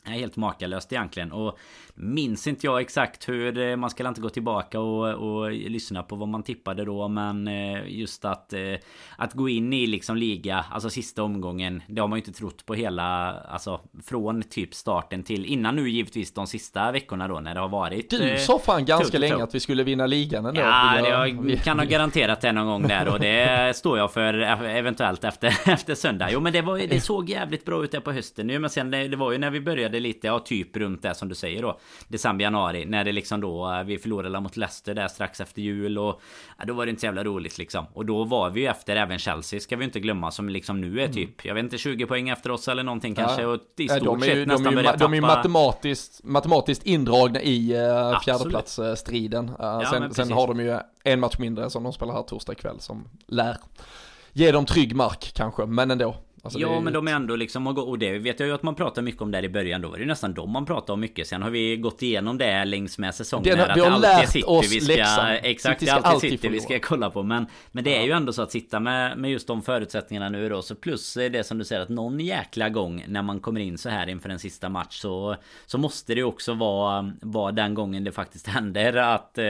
Eh, Helt makalöst egentligen. Och minns inte jag exakt hur eh, man ska inte gå tillbaka och, och lyssna på vad man tippade då men eh, just att eh, att gå in i liksom liga alltså sista omgången det har man ju inte trott på hela alltså från typ starten till innan nu givetvis de sista veckorna då när det har varit Du sa fan ganska länge att vi skulle vinna ligan ändå. Ja jag, jag kan ha garanterat det någon gång där och det står jag för eventuellt efter, efter söndag. Jo men det var det såg jävligt bra ut där på hösten nu men sen det, det var ju när vi började började lite, ja typ runt det som du säger då. December, januari När det liksom då eh, Vi förlorade mot Leicester där strax efter jul och ja, Då var det inte så jävla roligt liksom. Och då var vi ju efter även Chelsea ska vi inte glömma Som liksom nu är typ mm. Jag vet inte 20 poäng efter oss eller någonting ja. kanske Och i stort de är ju, nästan de är, de är ju matematiskt Matematiskt indragna i uh, fjärdeplatsstriden. Uh, ja, Sen, sen har de ju en match mindre som de spelar här torsdag kväll som lär Ge dem trygg mark kanske, men ändå Alltså ja men de är ändå liksom Och det vet jag ju att man pratar mycket om där i början. Då var det ju nästan de man pratade om mycket. Sen har vi gått igenom det längs med säsongen Vi har lärt oss vi ska, läxan. Exakt, det är alltid City vi ska kolla på. Men, men det är ju ändå så att sitta med, med just de förutsättningarna nu då. Så plus det som du säger att någon jäkla gång När man kommer in så här inför en sista match Så, så måste det också vara, vara den gången det faktiskt händer att eh,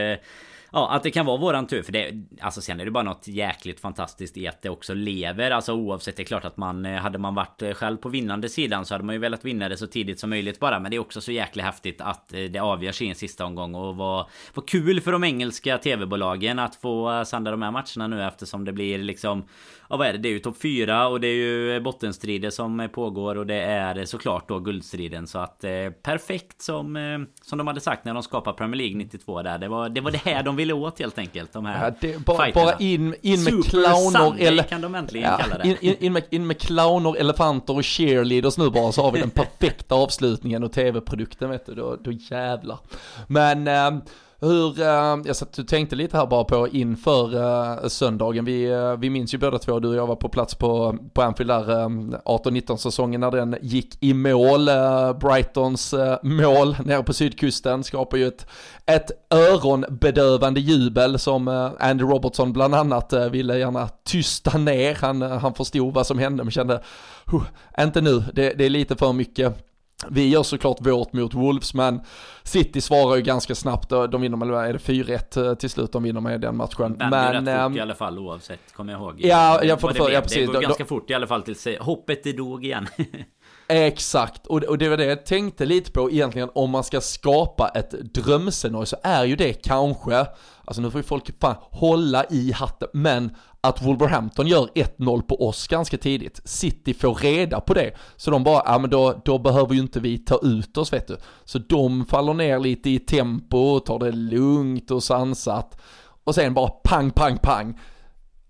Ja, att det kan vara våran tur. För det, alltså sen är det bara något jäkligt fantastiskt i att det också lever. Alltså oavsett, det är klart att man eh, hade man varit eh, själv på vinnande sidan så hade man ju velat vinna det så tidigt som möjligt bara. Men det är också så jäkla häftigt att eh, det avgörs i en sista omgång. Och vad, vad kul för de engelska tv-bolagen att få sända de här matcherna nu eftersom det blir liksom Ja vad är det? Det är ju topp 4 och det är ju bottenstrider som pågår och det är såklart då guldstriden. Så att eh, perfekt som eh, Som de hade sagt när de skapade Premier League 92 där. Det var det, var det här de ville åt helt enkelt de här ja, det, bara, bara in, in med clowner eller kan de äntligen ja, kalla det. in, in, in, med, in med clowner, elefanter och cheerleaders nu bara så har vi den perfekta avslutningen och tv-produkten vet du, då, då jävlar. Men äh, hur, eh, jag satt och tänkte lite här bara på inför uh, söndagen, vi, uh, vi minns ju båda två, du och jag var på plats på, på Anfield där uh, 18-19 säsongen när den gick i mål, Brightons mål nere på sydkusten skapar ju ett, ett öronbedövande jubel som Andy Robertson bland annat ville gärna tysta ner, han, han förstod vad som hände men kände, inte nu, det, det är lite för mycket vi gör såklart vårt mot Wolves, men City svarar ju ganska snabbt, de vinner med, är det 4-1 eh, till slut de vinner med den matchen. Det men... rätt fort ehm, i alla fall oavsett, kommer jag ihåg. Ja, jag får det, för, ja precis. Det går ganska fort i alla fall tills hoppet det dog igen. Exakt, och, och det var det jag tänkte lite på egentligen om man ska skapa ett drömscenario så är ju det kanske, alltså nu får ju folk fan hålla i hatten, men att Wolverhampton gör 1-0 på oss ganska tidigt. City får reda på det. Så de bara, ja men då, då behöver ju inte vi ta ut oss vet du. Så de faller ner lite i tempo, och tar det lugnt och sansat. Och sen bara pang, pang, pang.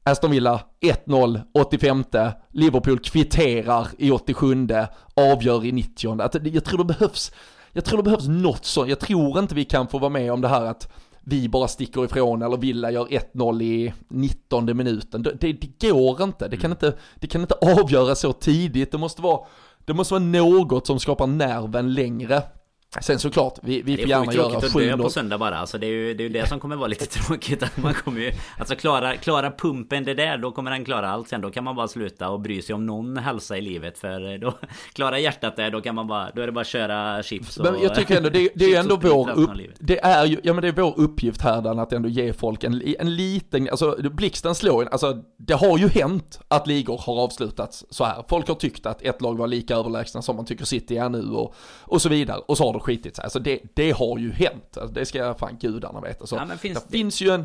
Aston Villa 1-0, 85 Liverpool kvitterar i 87 avgör i 90 att Jag tror det behövs, jag tror det behövs något sånt. Jag tror inte vi kan få vara med om det här att vi bara sticker ifrån eller Villa gör 1-0 i 19 minuten. Det, det, det, går inte. Det kan inte, det kan inte avgöras så tidigt. Det måste vara, det måste vara något som skapar nerven längre. Sen såklart, vi, vi får gärna göra 7 Det är tråkigt att dö på söndag bara. Alltså det är ju det, är det som kommer vara lite tråkigt. Att man kommer ju, alltså klara, klara pumpen det där, då kommer den klara allt sen. Då kan man bara sluta och bry sig om någon hälsa i livet. För då, klara hjärtat där, då kan man bara, då är det bara att köra chips och... Men jag tycker ändå, det, det är ändå vår upp, det är ju, ja men det är vår uppgift här Dan, att ändå ge folk en, en liten, alltså blixten slår en, alltså det har ju hänt att ligor har avslutats så här. Folk har tyckt att ett lag var lika överlägsna som man tycker City är nu och, och så vidare. Och så har det skitit sig. Alltså det, det har ju hänt. Alltså det ska fan gudarna veta. Så ja, finns det, det finns ju en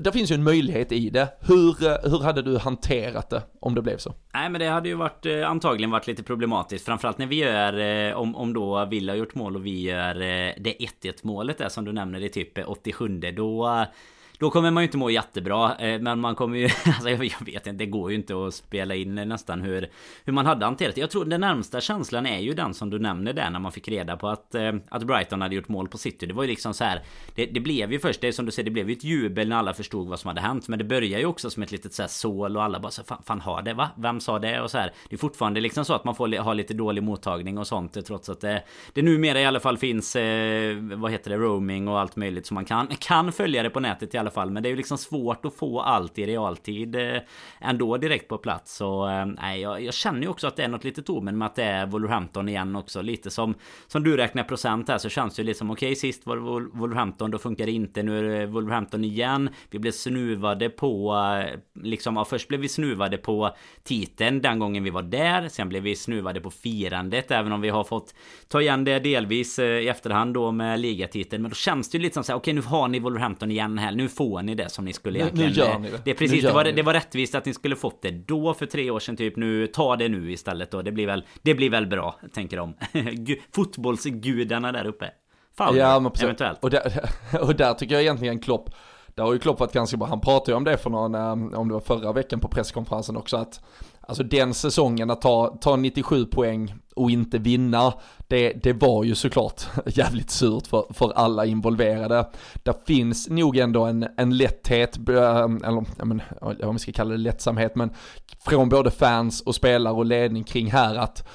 det finns ju en möjlighet i det. Hur, eh, hur hade du hanterat det om det blev så? Nej men det hade ju varit eh, antagligen varit lite problematiskt. Framförallt när vi gör, eh, om, om då Villa har gjort mål och vi gör det 1-1 målet där som du nämner i typ 87 då då kommer man ju inte må jättebra eh, Men man kommer ju Alltså jag vet inte Det går ju inte att spela in nästan hur Hur man hade hanterat det Jag tror den närmsta känslan är ju den som du nämner där När man fick reda på att eh, Att Brighton hade gjort mål på City Det var ju liksom så här Det, det blev ju först Det är som du säger Det blev ju ett jubel när alla förstod vad som hade hänt Men det börjar ju också som ett litet så här sål Och alla bara så fan, fan har det va? Vem sa det? Och så här Det är fortfarande liksom så att man får ha lite dålig mottagning och sånt eh, Trots att det Det numera i alla fall finns eh, Vad heter det? Roaming och allt möjligt som man kan Kan följa det på nätet i alla fall. Men det är ju liksom svårt att få allt i realtid eh, Ändå direkt på plats. Så eh, nej jag, jag, känner ju också att det är något litet omen med att det är Wolverhampton igen också. Lite som Som du räknar procent här så känns det ju liksom Okej okay, sist var det Wolverhampton Då funkar det inte. Nu är det Wolverhampton igen. Vi blev snuvade på eh, Liksom ja, först blev vi snuvade på Titeln den gången vi var där. Sen blev vi snuvade på firandet Även om vi har fått Ta igen det delvis i efterhand då med ligatiteln. Men då känns det ju lite som så här, Okej okay, nu har ni Wolverhampton igen här. Nu får ni det som ni skulle egentligen... Nu, nu gör ni det. Det är precis, det var, det var rättvist att ni skulle fått det då för tre år sedan typ. Nu, ta det nu istället då. Det blir väl, det blir väl bra, tänker de. Fotbollsgudarna där uppe. Fowler, ja, men eventuellt. Och där, och där tycker jag egentligen Klopp, där har ju Klopp varit ganska bra. Han pratade ju om det för någon, eh, om det var förra veckan på presskonferensen också, att Alltså den säsongen att ta, ta 97 poäng och inte vinna, det, det var ju såklart jävligt surt för, för alla involverade. Det finns nog ändå en, en lätthet, eh, eller jag om vi ska kalla det lättsamhet, men från både fans och spelare och ledning kring här att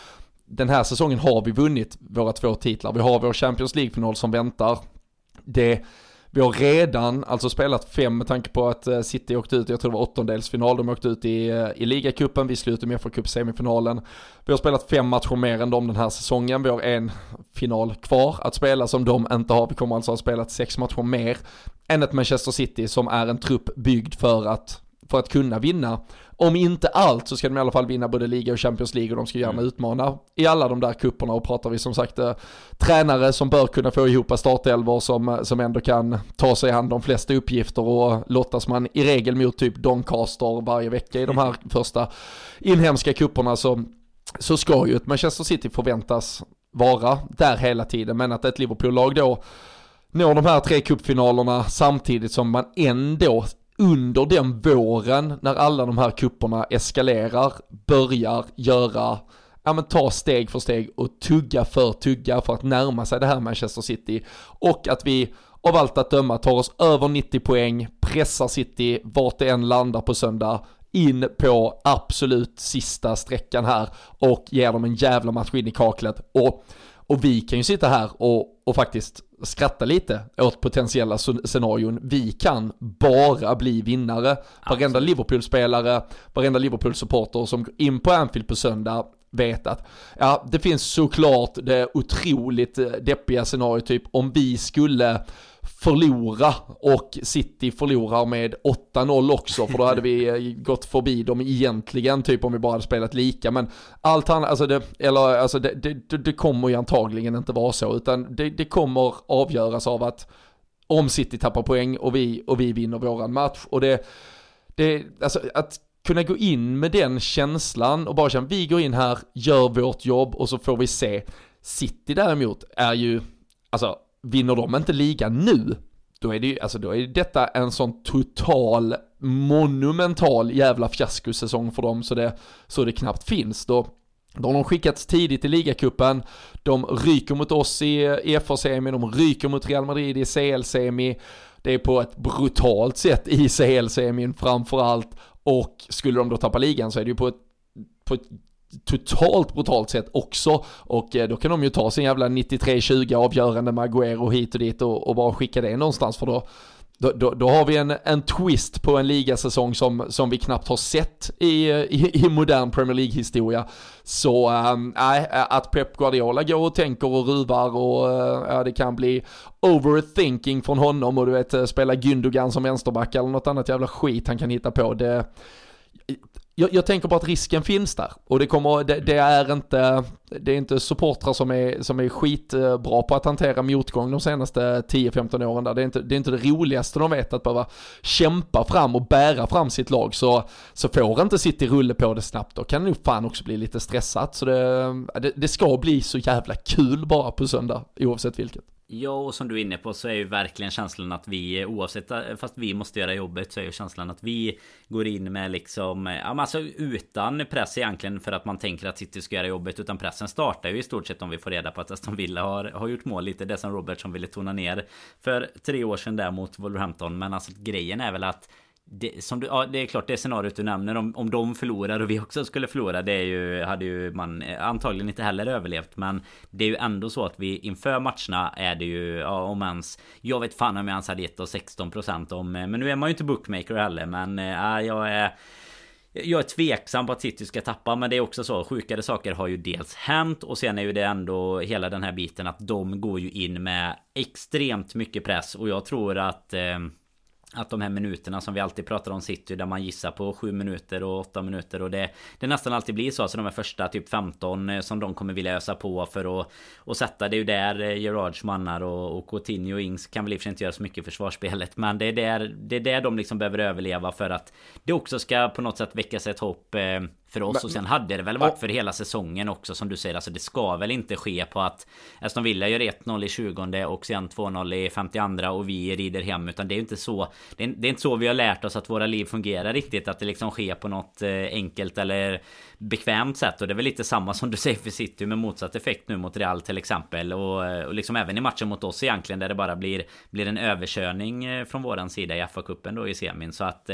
den här säsongen har vi vunnit våra två titlar. Vi har vår Champions League-final som väntar. Det vi har redan alltså spelat fem med tanke på att eh, City åkte ut, jag tror det var åttondelsfinal, de åkte ut i, eh, i ligacupen, vi slutade med FA semifinalen. Vi har spelat fem matcher mer än dem den här säsongen, vi har en final kvar att spela som de inte har. Vi kommer alltså ha spelat sex matcher mer än ett Manchester City som är en trupp byggd för att för att kunna vinna. Om inte allt så ska de i alla fall vinna både liga och Champions League och de ska gärna mm. utmana i alla de där kupperna. Och pratar vi som sagt eh, tränare som bör kunna få ihop startelvor som, eh, som ändå kan ta sig an de flesta uppgifter och lottas man i regel mot typ Doncaster varje vecka i de här första inhemska kupperna så, så ska ju ett Manchester City förväntas vara där hela tiden. Men att ett Liverpool-lag då når de här tre cupfinalerna samtidigt som man ändå under den våren när alla de här kupperna eskalerar, börjar göra, ja men ta steg för steg och tugga för tugga för att närma sig det här Manchester City. Och att vi av allt att döma tar oss över 90 poäng, pressar City vart det än landar på söndag, in på absolut sista sträckan här och ger dem en jävla match in i kaklet. Och, och vi kan ju sitta här och, och faktiskt skratta lite åt potentiella scenarion. Vi kan bara bli vinnare. Varenda Liverpool-spelare, varenda Liverpool-supporter som går in på Anfield på söndag vet att, ja det finns såklart det otroligt eh, deppiga scenariot typ om vi skulle förlora och City förlorar med 8-0 också för då hade vi eh, gått förbi dem egentligen typ om vi bara hade spelat lika men allt annat, alltså det, eller alltså det, det, det kommer ju antagligen inte vara så utan det, det kommer avgöras av att om City tappar poäng och vi, och vi vinner våran match och det, det, alltså att kunna gå in med den känslan och bara känna vi går in här, gör vårt jobb och så får vi se. City däremot är ju, alltså vinner de inte ligan nu, då är det ju, alltså då är detta en sån total monumental jävla fiaskosäsong för dem så det, så det knappt finns. Då, då har de skickats tidigt i ligacupen, de ryker mot oss i, e i FA-semi, de ryker mot Real Madrid i CL-semi, det är på ett brutalt sätt i CL-semin framförallt. Och skulle de då tappa ligan så är det ju på ett, på ett totalt brutalt sätt också. Och eh, då kan de ju ta sin jävla 93-20 avgörande med Agüero hit och dit och, och bara skicka det någonstans för då då, då, då, har vi en, en twist på en ligasäsong som, som vi knappt har sett i, i, i modern Premier League-historia. Så ehm, nej, äh, att Pep Guardiola går och tänker och ruvar och äh, det kan bli overthinking från honom och du vet eh, spela Gündogan som vänsterback eller något annat jävla skit han kan hitta på. Det, jag, jag, tänker på att risken finns där och det kommer, det, det, är inte, det är inte supportrar som är, som är skitbra på att hantera motgång de senaste 10-15 åren där. Det är, inte, det är inte det roligaste de vet att behöva kämpa fram och bära fram sitt lag så, så får inte City rulle på det snabbt då kan det nog fan också bli lite stressat så det, det, det ska bli så jävla kul bara på söndag oavsett vilket. Ja, och som du är inne på så är ju verkligen känslan att vi oavsett fast vi måste göra jobbet så är ju känslan att vi går in med liksom ja, men alltså utan press egentligen för att man tänker att City ska göra jobbet utan pressen startar ju i stort sett om vi får reda på att Aston Villa har, har gjort mål lite. Det som Robertson ville tona ner för tre år sedan där mot Wolverhampton. Men alltså grejen är väl att det, som du, ja, det är klart det scenariot du nämner om, om de förlorar och vi också skulle förlora Det är ju, hade ju man eh, antagligen inte heller överlevt Men det är ju ändå så att vi inför matcherna är det ju, ja om ens Jag vet fan om jag ens hade gett oss 16% om eh, Men nu är man ju inte bookmaker heller men eh, ja, jag är jag är tveksam på att City ska tappa men det är också så Sjukare saker har ju dels hänt och sen är ju det ändå hela den här biten att de går ju in med extremt mycket press och jag tror att eh, att de här minuterna som vi alltid pratar om City där man gissar på 7 minuter och 8 minuter och det Det nästan alltid blir så. Alltså de här första typ 15 eh, som de kommer vilja ösa på för att Och sätta. Det är ju där eh, Gerards mannar och, och Coutinho och Ings kan väl i och för sig inte göra så mycket i försvarsspelet Men det är där Det är där de liksom behöver överleva för att Det också ska på något sätt väckas ett hopp eh, för oss. Men, och sen hade det väl varit för hela säsongen också som du säger. Alltså det ska väl inte ske på att Aston Villa gör 1-0 i 20 och sen 2-0 i 52 och vi rider hem. Utan det är inte så. Det är, det är, inte så vi har lärt oss att våra liv fungerar riktigt. Att det liksom sker på något eh, enkelt eller bekvämt sätt. Och det är väl lite samma som du säger för City med motsatt effekt nu mot Real till exempel. Och, eh, och liksom även i matchen mot oss egentligen där det bara blir, blir en överkörning eh, från våran sida i FA-cupen då i semin. Så att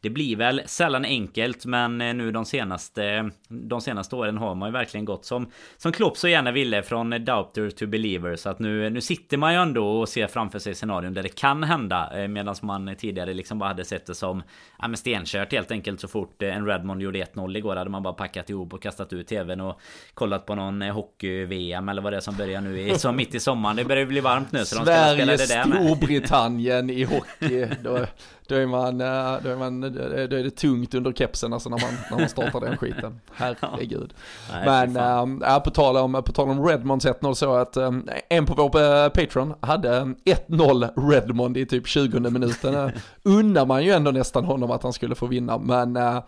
det blir väl sällan enkelt men nu de senaste senaste, de senaste åren har man ju verkligen gått som, som Klopp så gärna ville från doubter to believer. Så att nu, nu sitter man ju ändå och ser framför sig scenarion där det kan hända. Eh, Medan man tidigare liksom bara hade sett det som ja, men stenkört helt enkelt. Så fort eh, en Redmond gjorde 1-0 igår hade man bara packat ihop och kastat ut tvn och kollat på någon eh, hockey-VM eller vad det är som börjar nu i, så mitt i sommaren. Det börjar bli varmt nu så de ska spela det där med. Storbritannien i hockey. Då, då är man, eh, då är man, då är det tungt under kepsen alltså när man, när man startar den skiten. Herregud. Nej, Men äh, på, tal om, på tal om Redmonds 1-0 så att äh, en på vår Patreon hade 1-0 Redmond i typ 20 minuten. Unnar man ju ändå nästan honom att han skulle få vinna. Men äh,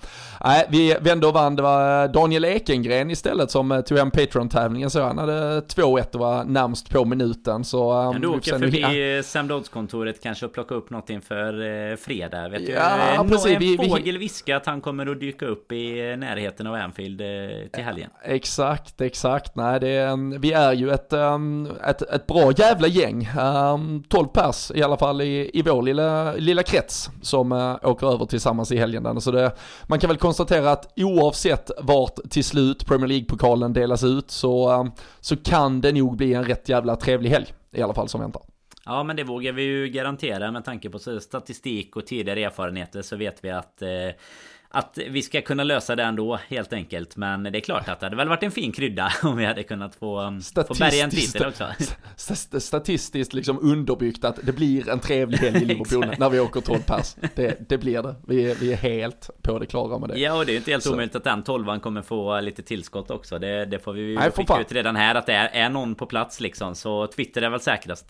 vi vände och vann. Det var Daniel Ekengren istället som tog hem Patreon-tävlingen så han hade 2-1 och var närmst på minuten. Så, kan du åka förbi Sam Dodds-kontoret kanske och plocka upp något inför fredag. Vet ja, du? Precis, en vi, fågel viskar att han kommer att dyka upp i närheten av Anfield eh, till helgen. Exakt, exakt. Nej, det är, vi är ju ett, ett, ett bra jävla gäng. 12 pers i alla fall i, i vår lilla, lilla krets som uh, åker över tillsammans i helgen. Så det, man kan väl konstatera att oavsett vart till slut Premier League-pokalen delas ut så, så kan det nog bli en rätt jävla trevlig helg i alla fall som väntar. Ja men det vågar vi ju garantera med tanke på statistik och tidigare erfarenheter så vet vi att eh, att vi ska kunna lösa det ändå helt enkelt. Men det är klart att det hade väl varit en fin krydda om vi hade kunnat få, få bärga en titel också. Statistiskt liksom underbyggt att det blir en trevlig helg i Liverpool när vi åker 12 pers. Det, det blir det. Vi är, vi är helt på det klara med det. Ja och det är inte helt Så. omöjligt att den tolvan kommer få lite tillskott också. Det, det får vi ju skicka ut redan här att det är, är någon på plats liksom. Så Twitter är väl säkrast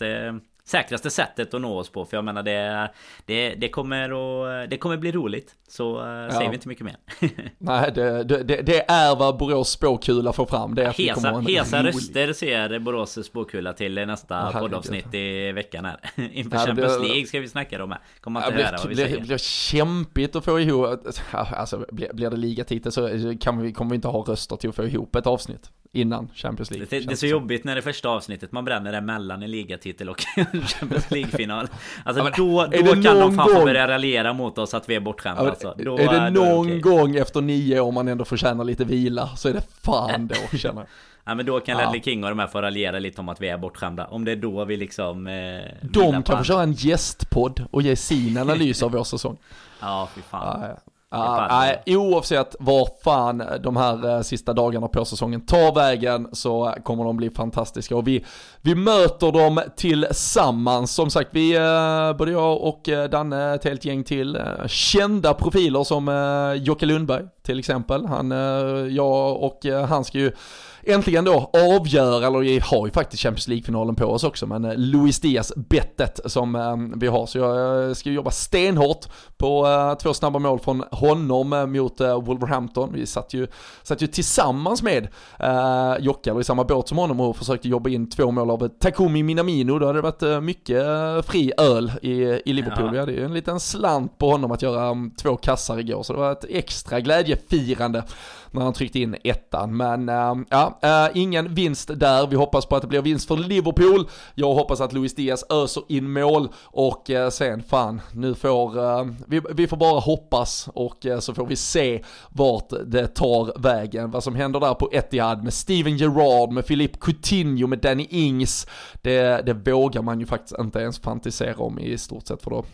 säkraste sättet att nå oss på. För jag menar det, det, det, kommer, att, det kommer bli roligt. Så uh, ja. säger vi inte mycket mer. Nej, det, det, det, är vad Borås spåkula får fram. Det är att hesa hesa röster ser Borås spåkula till nästa oh, poddavsnitt i veckan här. Inför ja, Champions League ska vi snacka om här. Kommer inte ja, höra vad vi säger. Det blir kämpigt att få ihop. Alltså blir, blir det ligatitel så kan vi, kommer vi inte ha röster till att få ihop ett avsnitt innan Champions League. Det, det är så jobbigt när det första avsnittet man bränner det mellan en ligatitel och Champions League-final. Alltså ja, då, då kan de fan gång... börja raljera mot oss att vi är bortskämda ja, alltså. Då, är det någon okay. gång efter nio år man ändå förtjänar lite vila så är det fan då känner jag. Ja men då kan ja. Ledley King och de här få raljera lite om att vi är bortskämda. Om det är då vi liksom... Eh, de kan få köra en gästpodd och ge sin analys av vår säsong. Ja, fy fan. Ja, Nej, oavsett var fan de här eh, sista dagarna på säsongen tar vägen så kommer de bli fantastiska och vi, vi möter dem tillsammans. Som sagt, vi, eh, både jag och eh, Danne, ett helt gäng till, kända profiler som Jocke Lundberg till exempel. Han, jag och han ska ju äntligen då avgöra, eller vi har ju faktiskt Champions League-finalen på oss också, men Luis Diaz-bettet som vi har. Så jag ska jobba stenhårt på två snabba mål från honom mot Wolverhampton. Vi satt ju, satt ju tillsammans med uh, Jocke, eller i samma båt som honom och försökte jobba in två mål av Takumi Minamino. Då hade det varit mycket fri öl i, i Liverpool. Ja. Vi hade ju en liten slant på honom att göra um, två kassar igår, så det var ett extra glädjefirande när han tryckte in ettan. Men äh, ja, äh, ingen vinst där. Vi hoppas på att det blir vinst för Liverpool. Jag hoppas att Luis Diaz öser in mål och äh, sen fan, nu får vi, vi får bara hoppas och eh, så får vi se vart det tar vägen. Vad som händer där på Etihad med Steven Gerrard, med Philippe Coutinho, med Danny Ings. Det, det vågar man ju faktiskt inte ens fantisera om i stort sett för då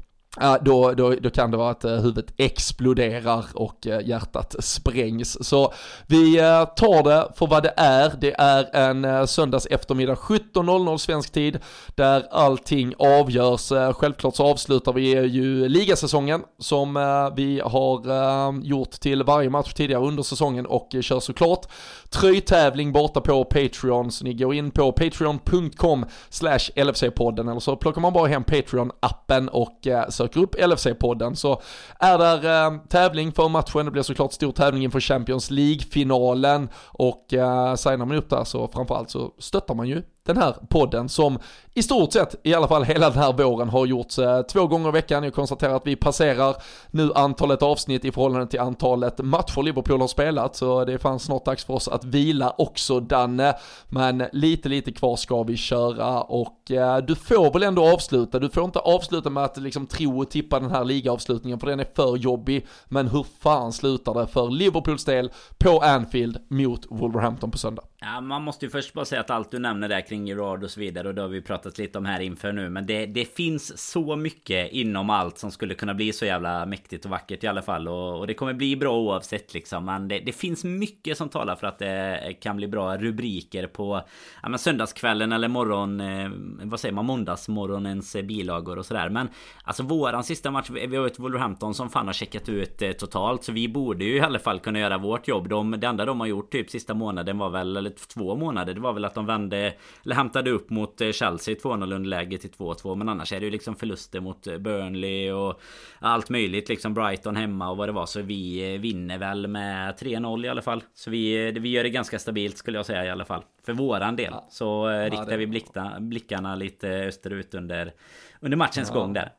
då, då, då kan det vara att eh, huvudet exploderar och eh, hjärtat sprängs. Så vi eh, tar det för vad det är. Det är en söndags eftermiddag 17.00 svensk tid där allting avgörs. Självklart så avslutar vi ju ligasäsongen som vi har gjort till varje match tidigare under säsongen och kör såklart tröjtävling borta på Patreon. Så ni går in på patreon.com slash LFC-podden eller så plockar man bara hem Patreon-appen och söker upp LFC-podden så är där eh, tävling för matchen, det blir såklart stor tävling inför Champions League-finalen. Och eh, signar man upp där så framförallt så stöttar man ju den här podden som i stort sett, i alla fall hela den här våren, har gjorts eh, två gånger i veckan. Jag konstaterar att vi passerar nu antalet avsnitt i förhållande till antalet matcher Liverpool har spelat, så det fanns snart dags för oss att vila också Danne. Men lite, lite kvar ska vi köra och eh, du får väl ändå avsluta. Du får inte avsluta med att liksom tro och tippa den här ligaavslutningen, för den är för jobbig. Men hur fan slutar det för Liverpools del på Anfield mot Wolverhampton på söndag? Ja, man måste ju först bara säga att allt du nämner där kring Gerard och så vidare och det har vi pratat lite om här inför nu. Men det, det finns så mycket inom allt som skulle kunna bli så jävla mäktigt och vackert i alla fall. Och, och det kommer bli bra oavsett liksom. Men det, det, finns mycket som talar för att det kan bli bra rubriker på ja, men söndagskvällen eller morgon, eh, vad säger man, måndagsmorgonens eh, bilagor och sådär. Men alltså våran sista match, vi har ett Wolverhampton som fan har checkat ut eh, totalt. Så vi borde ju i alla fall kunna göra vårt jobb. De, det enda de har gjort typ sista månaden var väl, eller två månader, det var väl att de vände, eller hämtade upp mot eh, Chelsea 2-0 underläge till 2-2. Men annars är det ju liksom förluster mot eh, Burnley och allt möjligt. Liksom Brighton hemma och vad det var. Så vi eh, vinner väl med 3-0 i alla fall. Så vi, vi gör det ganska stabilt skulle jag säga i alla fall. För våran del. Ja. Så ja, riktar vi blickarna, blickarna lite österut under, under matchens ja. gång där.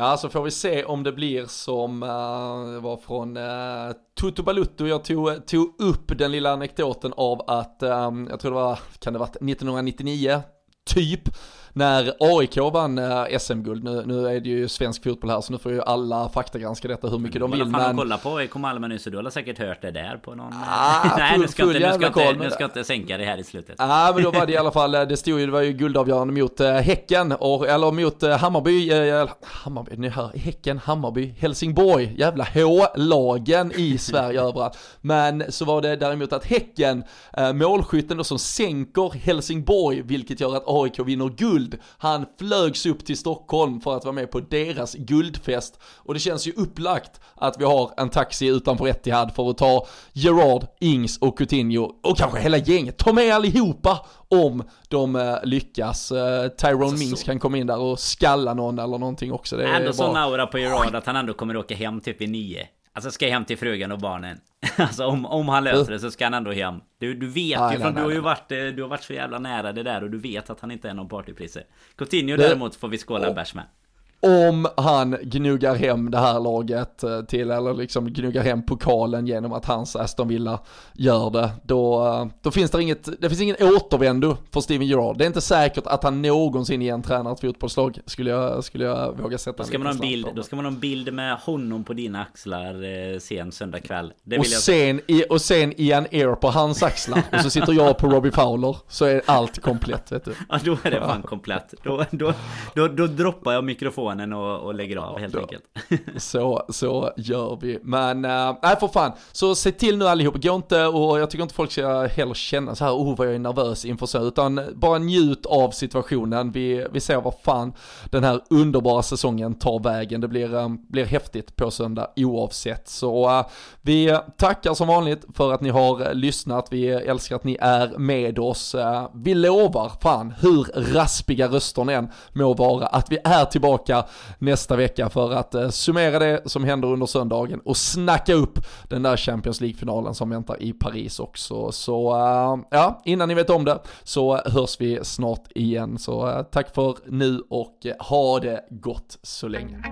Ja, så får vi se om det blir som uh, var från eh, uh, Tutu Balutto. Jag tog, tog upp den lilla anekdoten av att, um, jag tror det var, kan det varit 1999, typ, när AIK vann eh, SM-guld, nu, nu är det ju svensk fotboll här så nu får ju alla faktagranska detta hur mycket de vill. Men... kolla på AIK Malmö nu så du har säkert hört det där på någon... Ah, Nej nu ska, inte, nu, ska inte, nu ska inte sänka det här i slutet. Ja ah, men då var det i alla fall, det stod ju, det var ju guldavgörande mot uh, Häcken, och, eller mot Hammarby, uh, Hammarby, ni hör, Häcken, Hammarby, Helsingborg, jävla H-lagen i Sverige överallt. Men så var det däremot att Häcken, målskytten då som sänker Helsingborg, vilket gör att AIK vinner guld guld. Han flögs upp till Stockholm för att vara med på deras guldfest. Och det känns ju upplagt att vi har en taxi utanför Etihad för att ta Gerard, Ings och Coutinho och kanske hela gänget. Ta med allihopa om de uh, lyckas. Uh, Tyrone alltså, Mings kan komma in där och skalla någon eller någonting också. Det är ändå sån aura på Gerard att han ändå kommer åka hem typ i nio. Alltså ska hem till frugan och barnen. Alltså om, om han löser det så ska han ändå hem. Du, du vet ah, ju, för du har ju varit, eh, du har varit så jävla nära det där och du vet att han inte är någon partyprisse. Coutinho däremot får vi skåla en bärs med. Om han gnuggar hem det här laget eh, till, eller liksom gnuggar hem pokalen genom att hans Aston Villa gör det, då, eh, då finns det inget, det finns ingen återvändo för Steven Gerrard. Det är inte säkert att han någonsin igen tränar ett fotbollslag, skulle jag, skulle jag våga sätta då ska, man ha en bild, då ska man ha en bild med honom på dina axlar eh, sen söndag kväll. och, sen, i, och sen Ian Air på hans axlar, och så sitter jag på Robbie Fowler, så är allt komplett vet du. Ja, då är det fan komplett. Då, då, då, då droppar jag mikrofonen telefonen och, och lägger av helt då, enkelt. så, så gör vi. Men, äh, nej för fan. Så se till nu allihop, gå inte och jag tycker inte folk ska heller känna så här, oh vad jag är nervös inför så, utan bara njut av situationen. Vi, vi ser vad fan den här underbara säsongen tar vägen. Det blir, äh, blir häftigt på söndag oavsett. Så äh, vi tackar som vanligt för att ni har lyssnat. Vi älskar att ni är med oss. Vi lovar, fan, hur raspiga rösterna än må vara, att vi är tillbaka nästa vecka för att eh, summera det som händer under söndagen och snacka upp den där Champions League-finalen som väntar i Paris också. Så eh, ja, innan ni vet om det så hörs vi snart igen. Så eh, tack för nu och ha det gott så länge.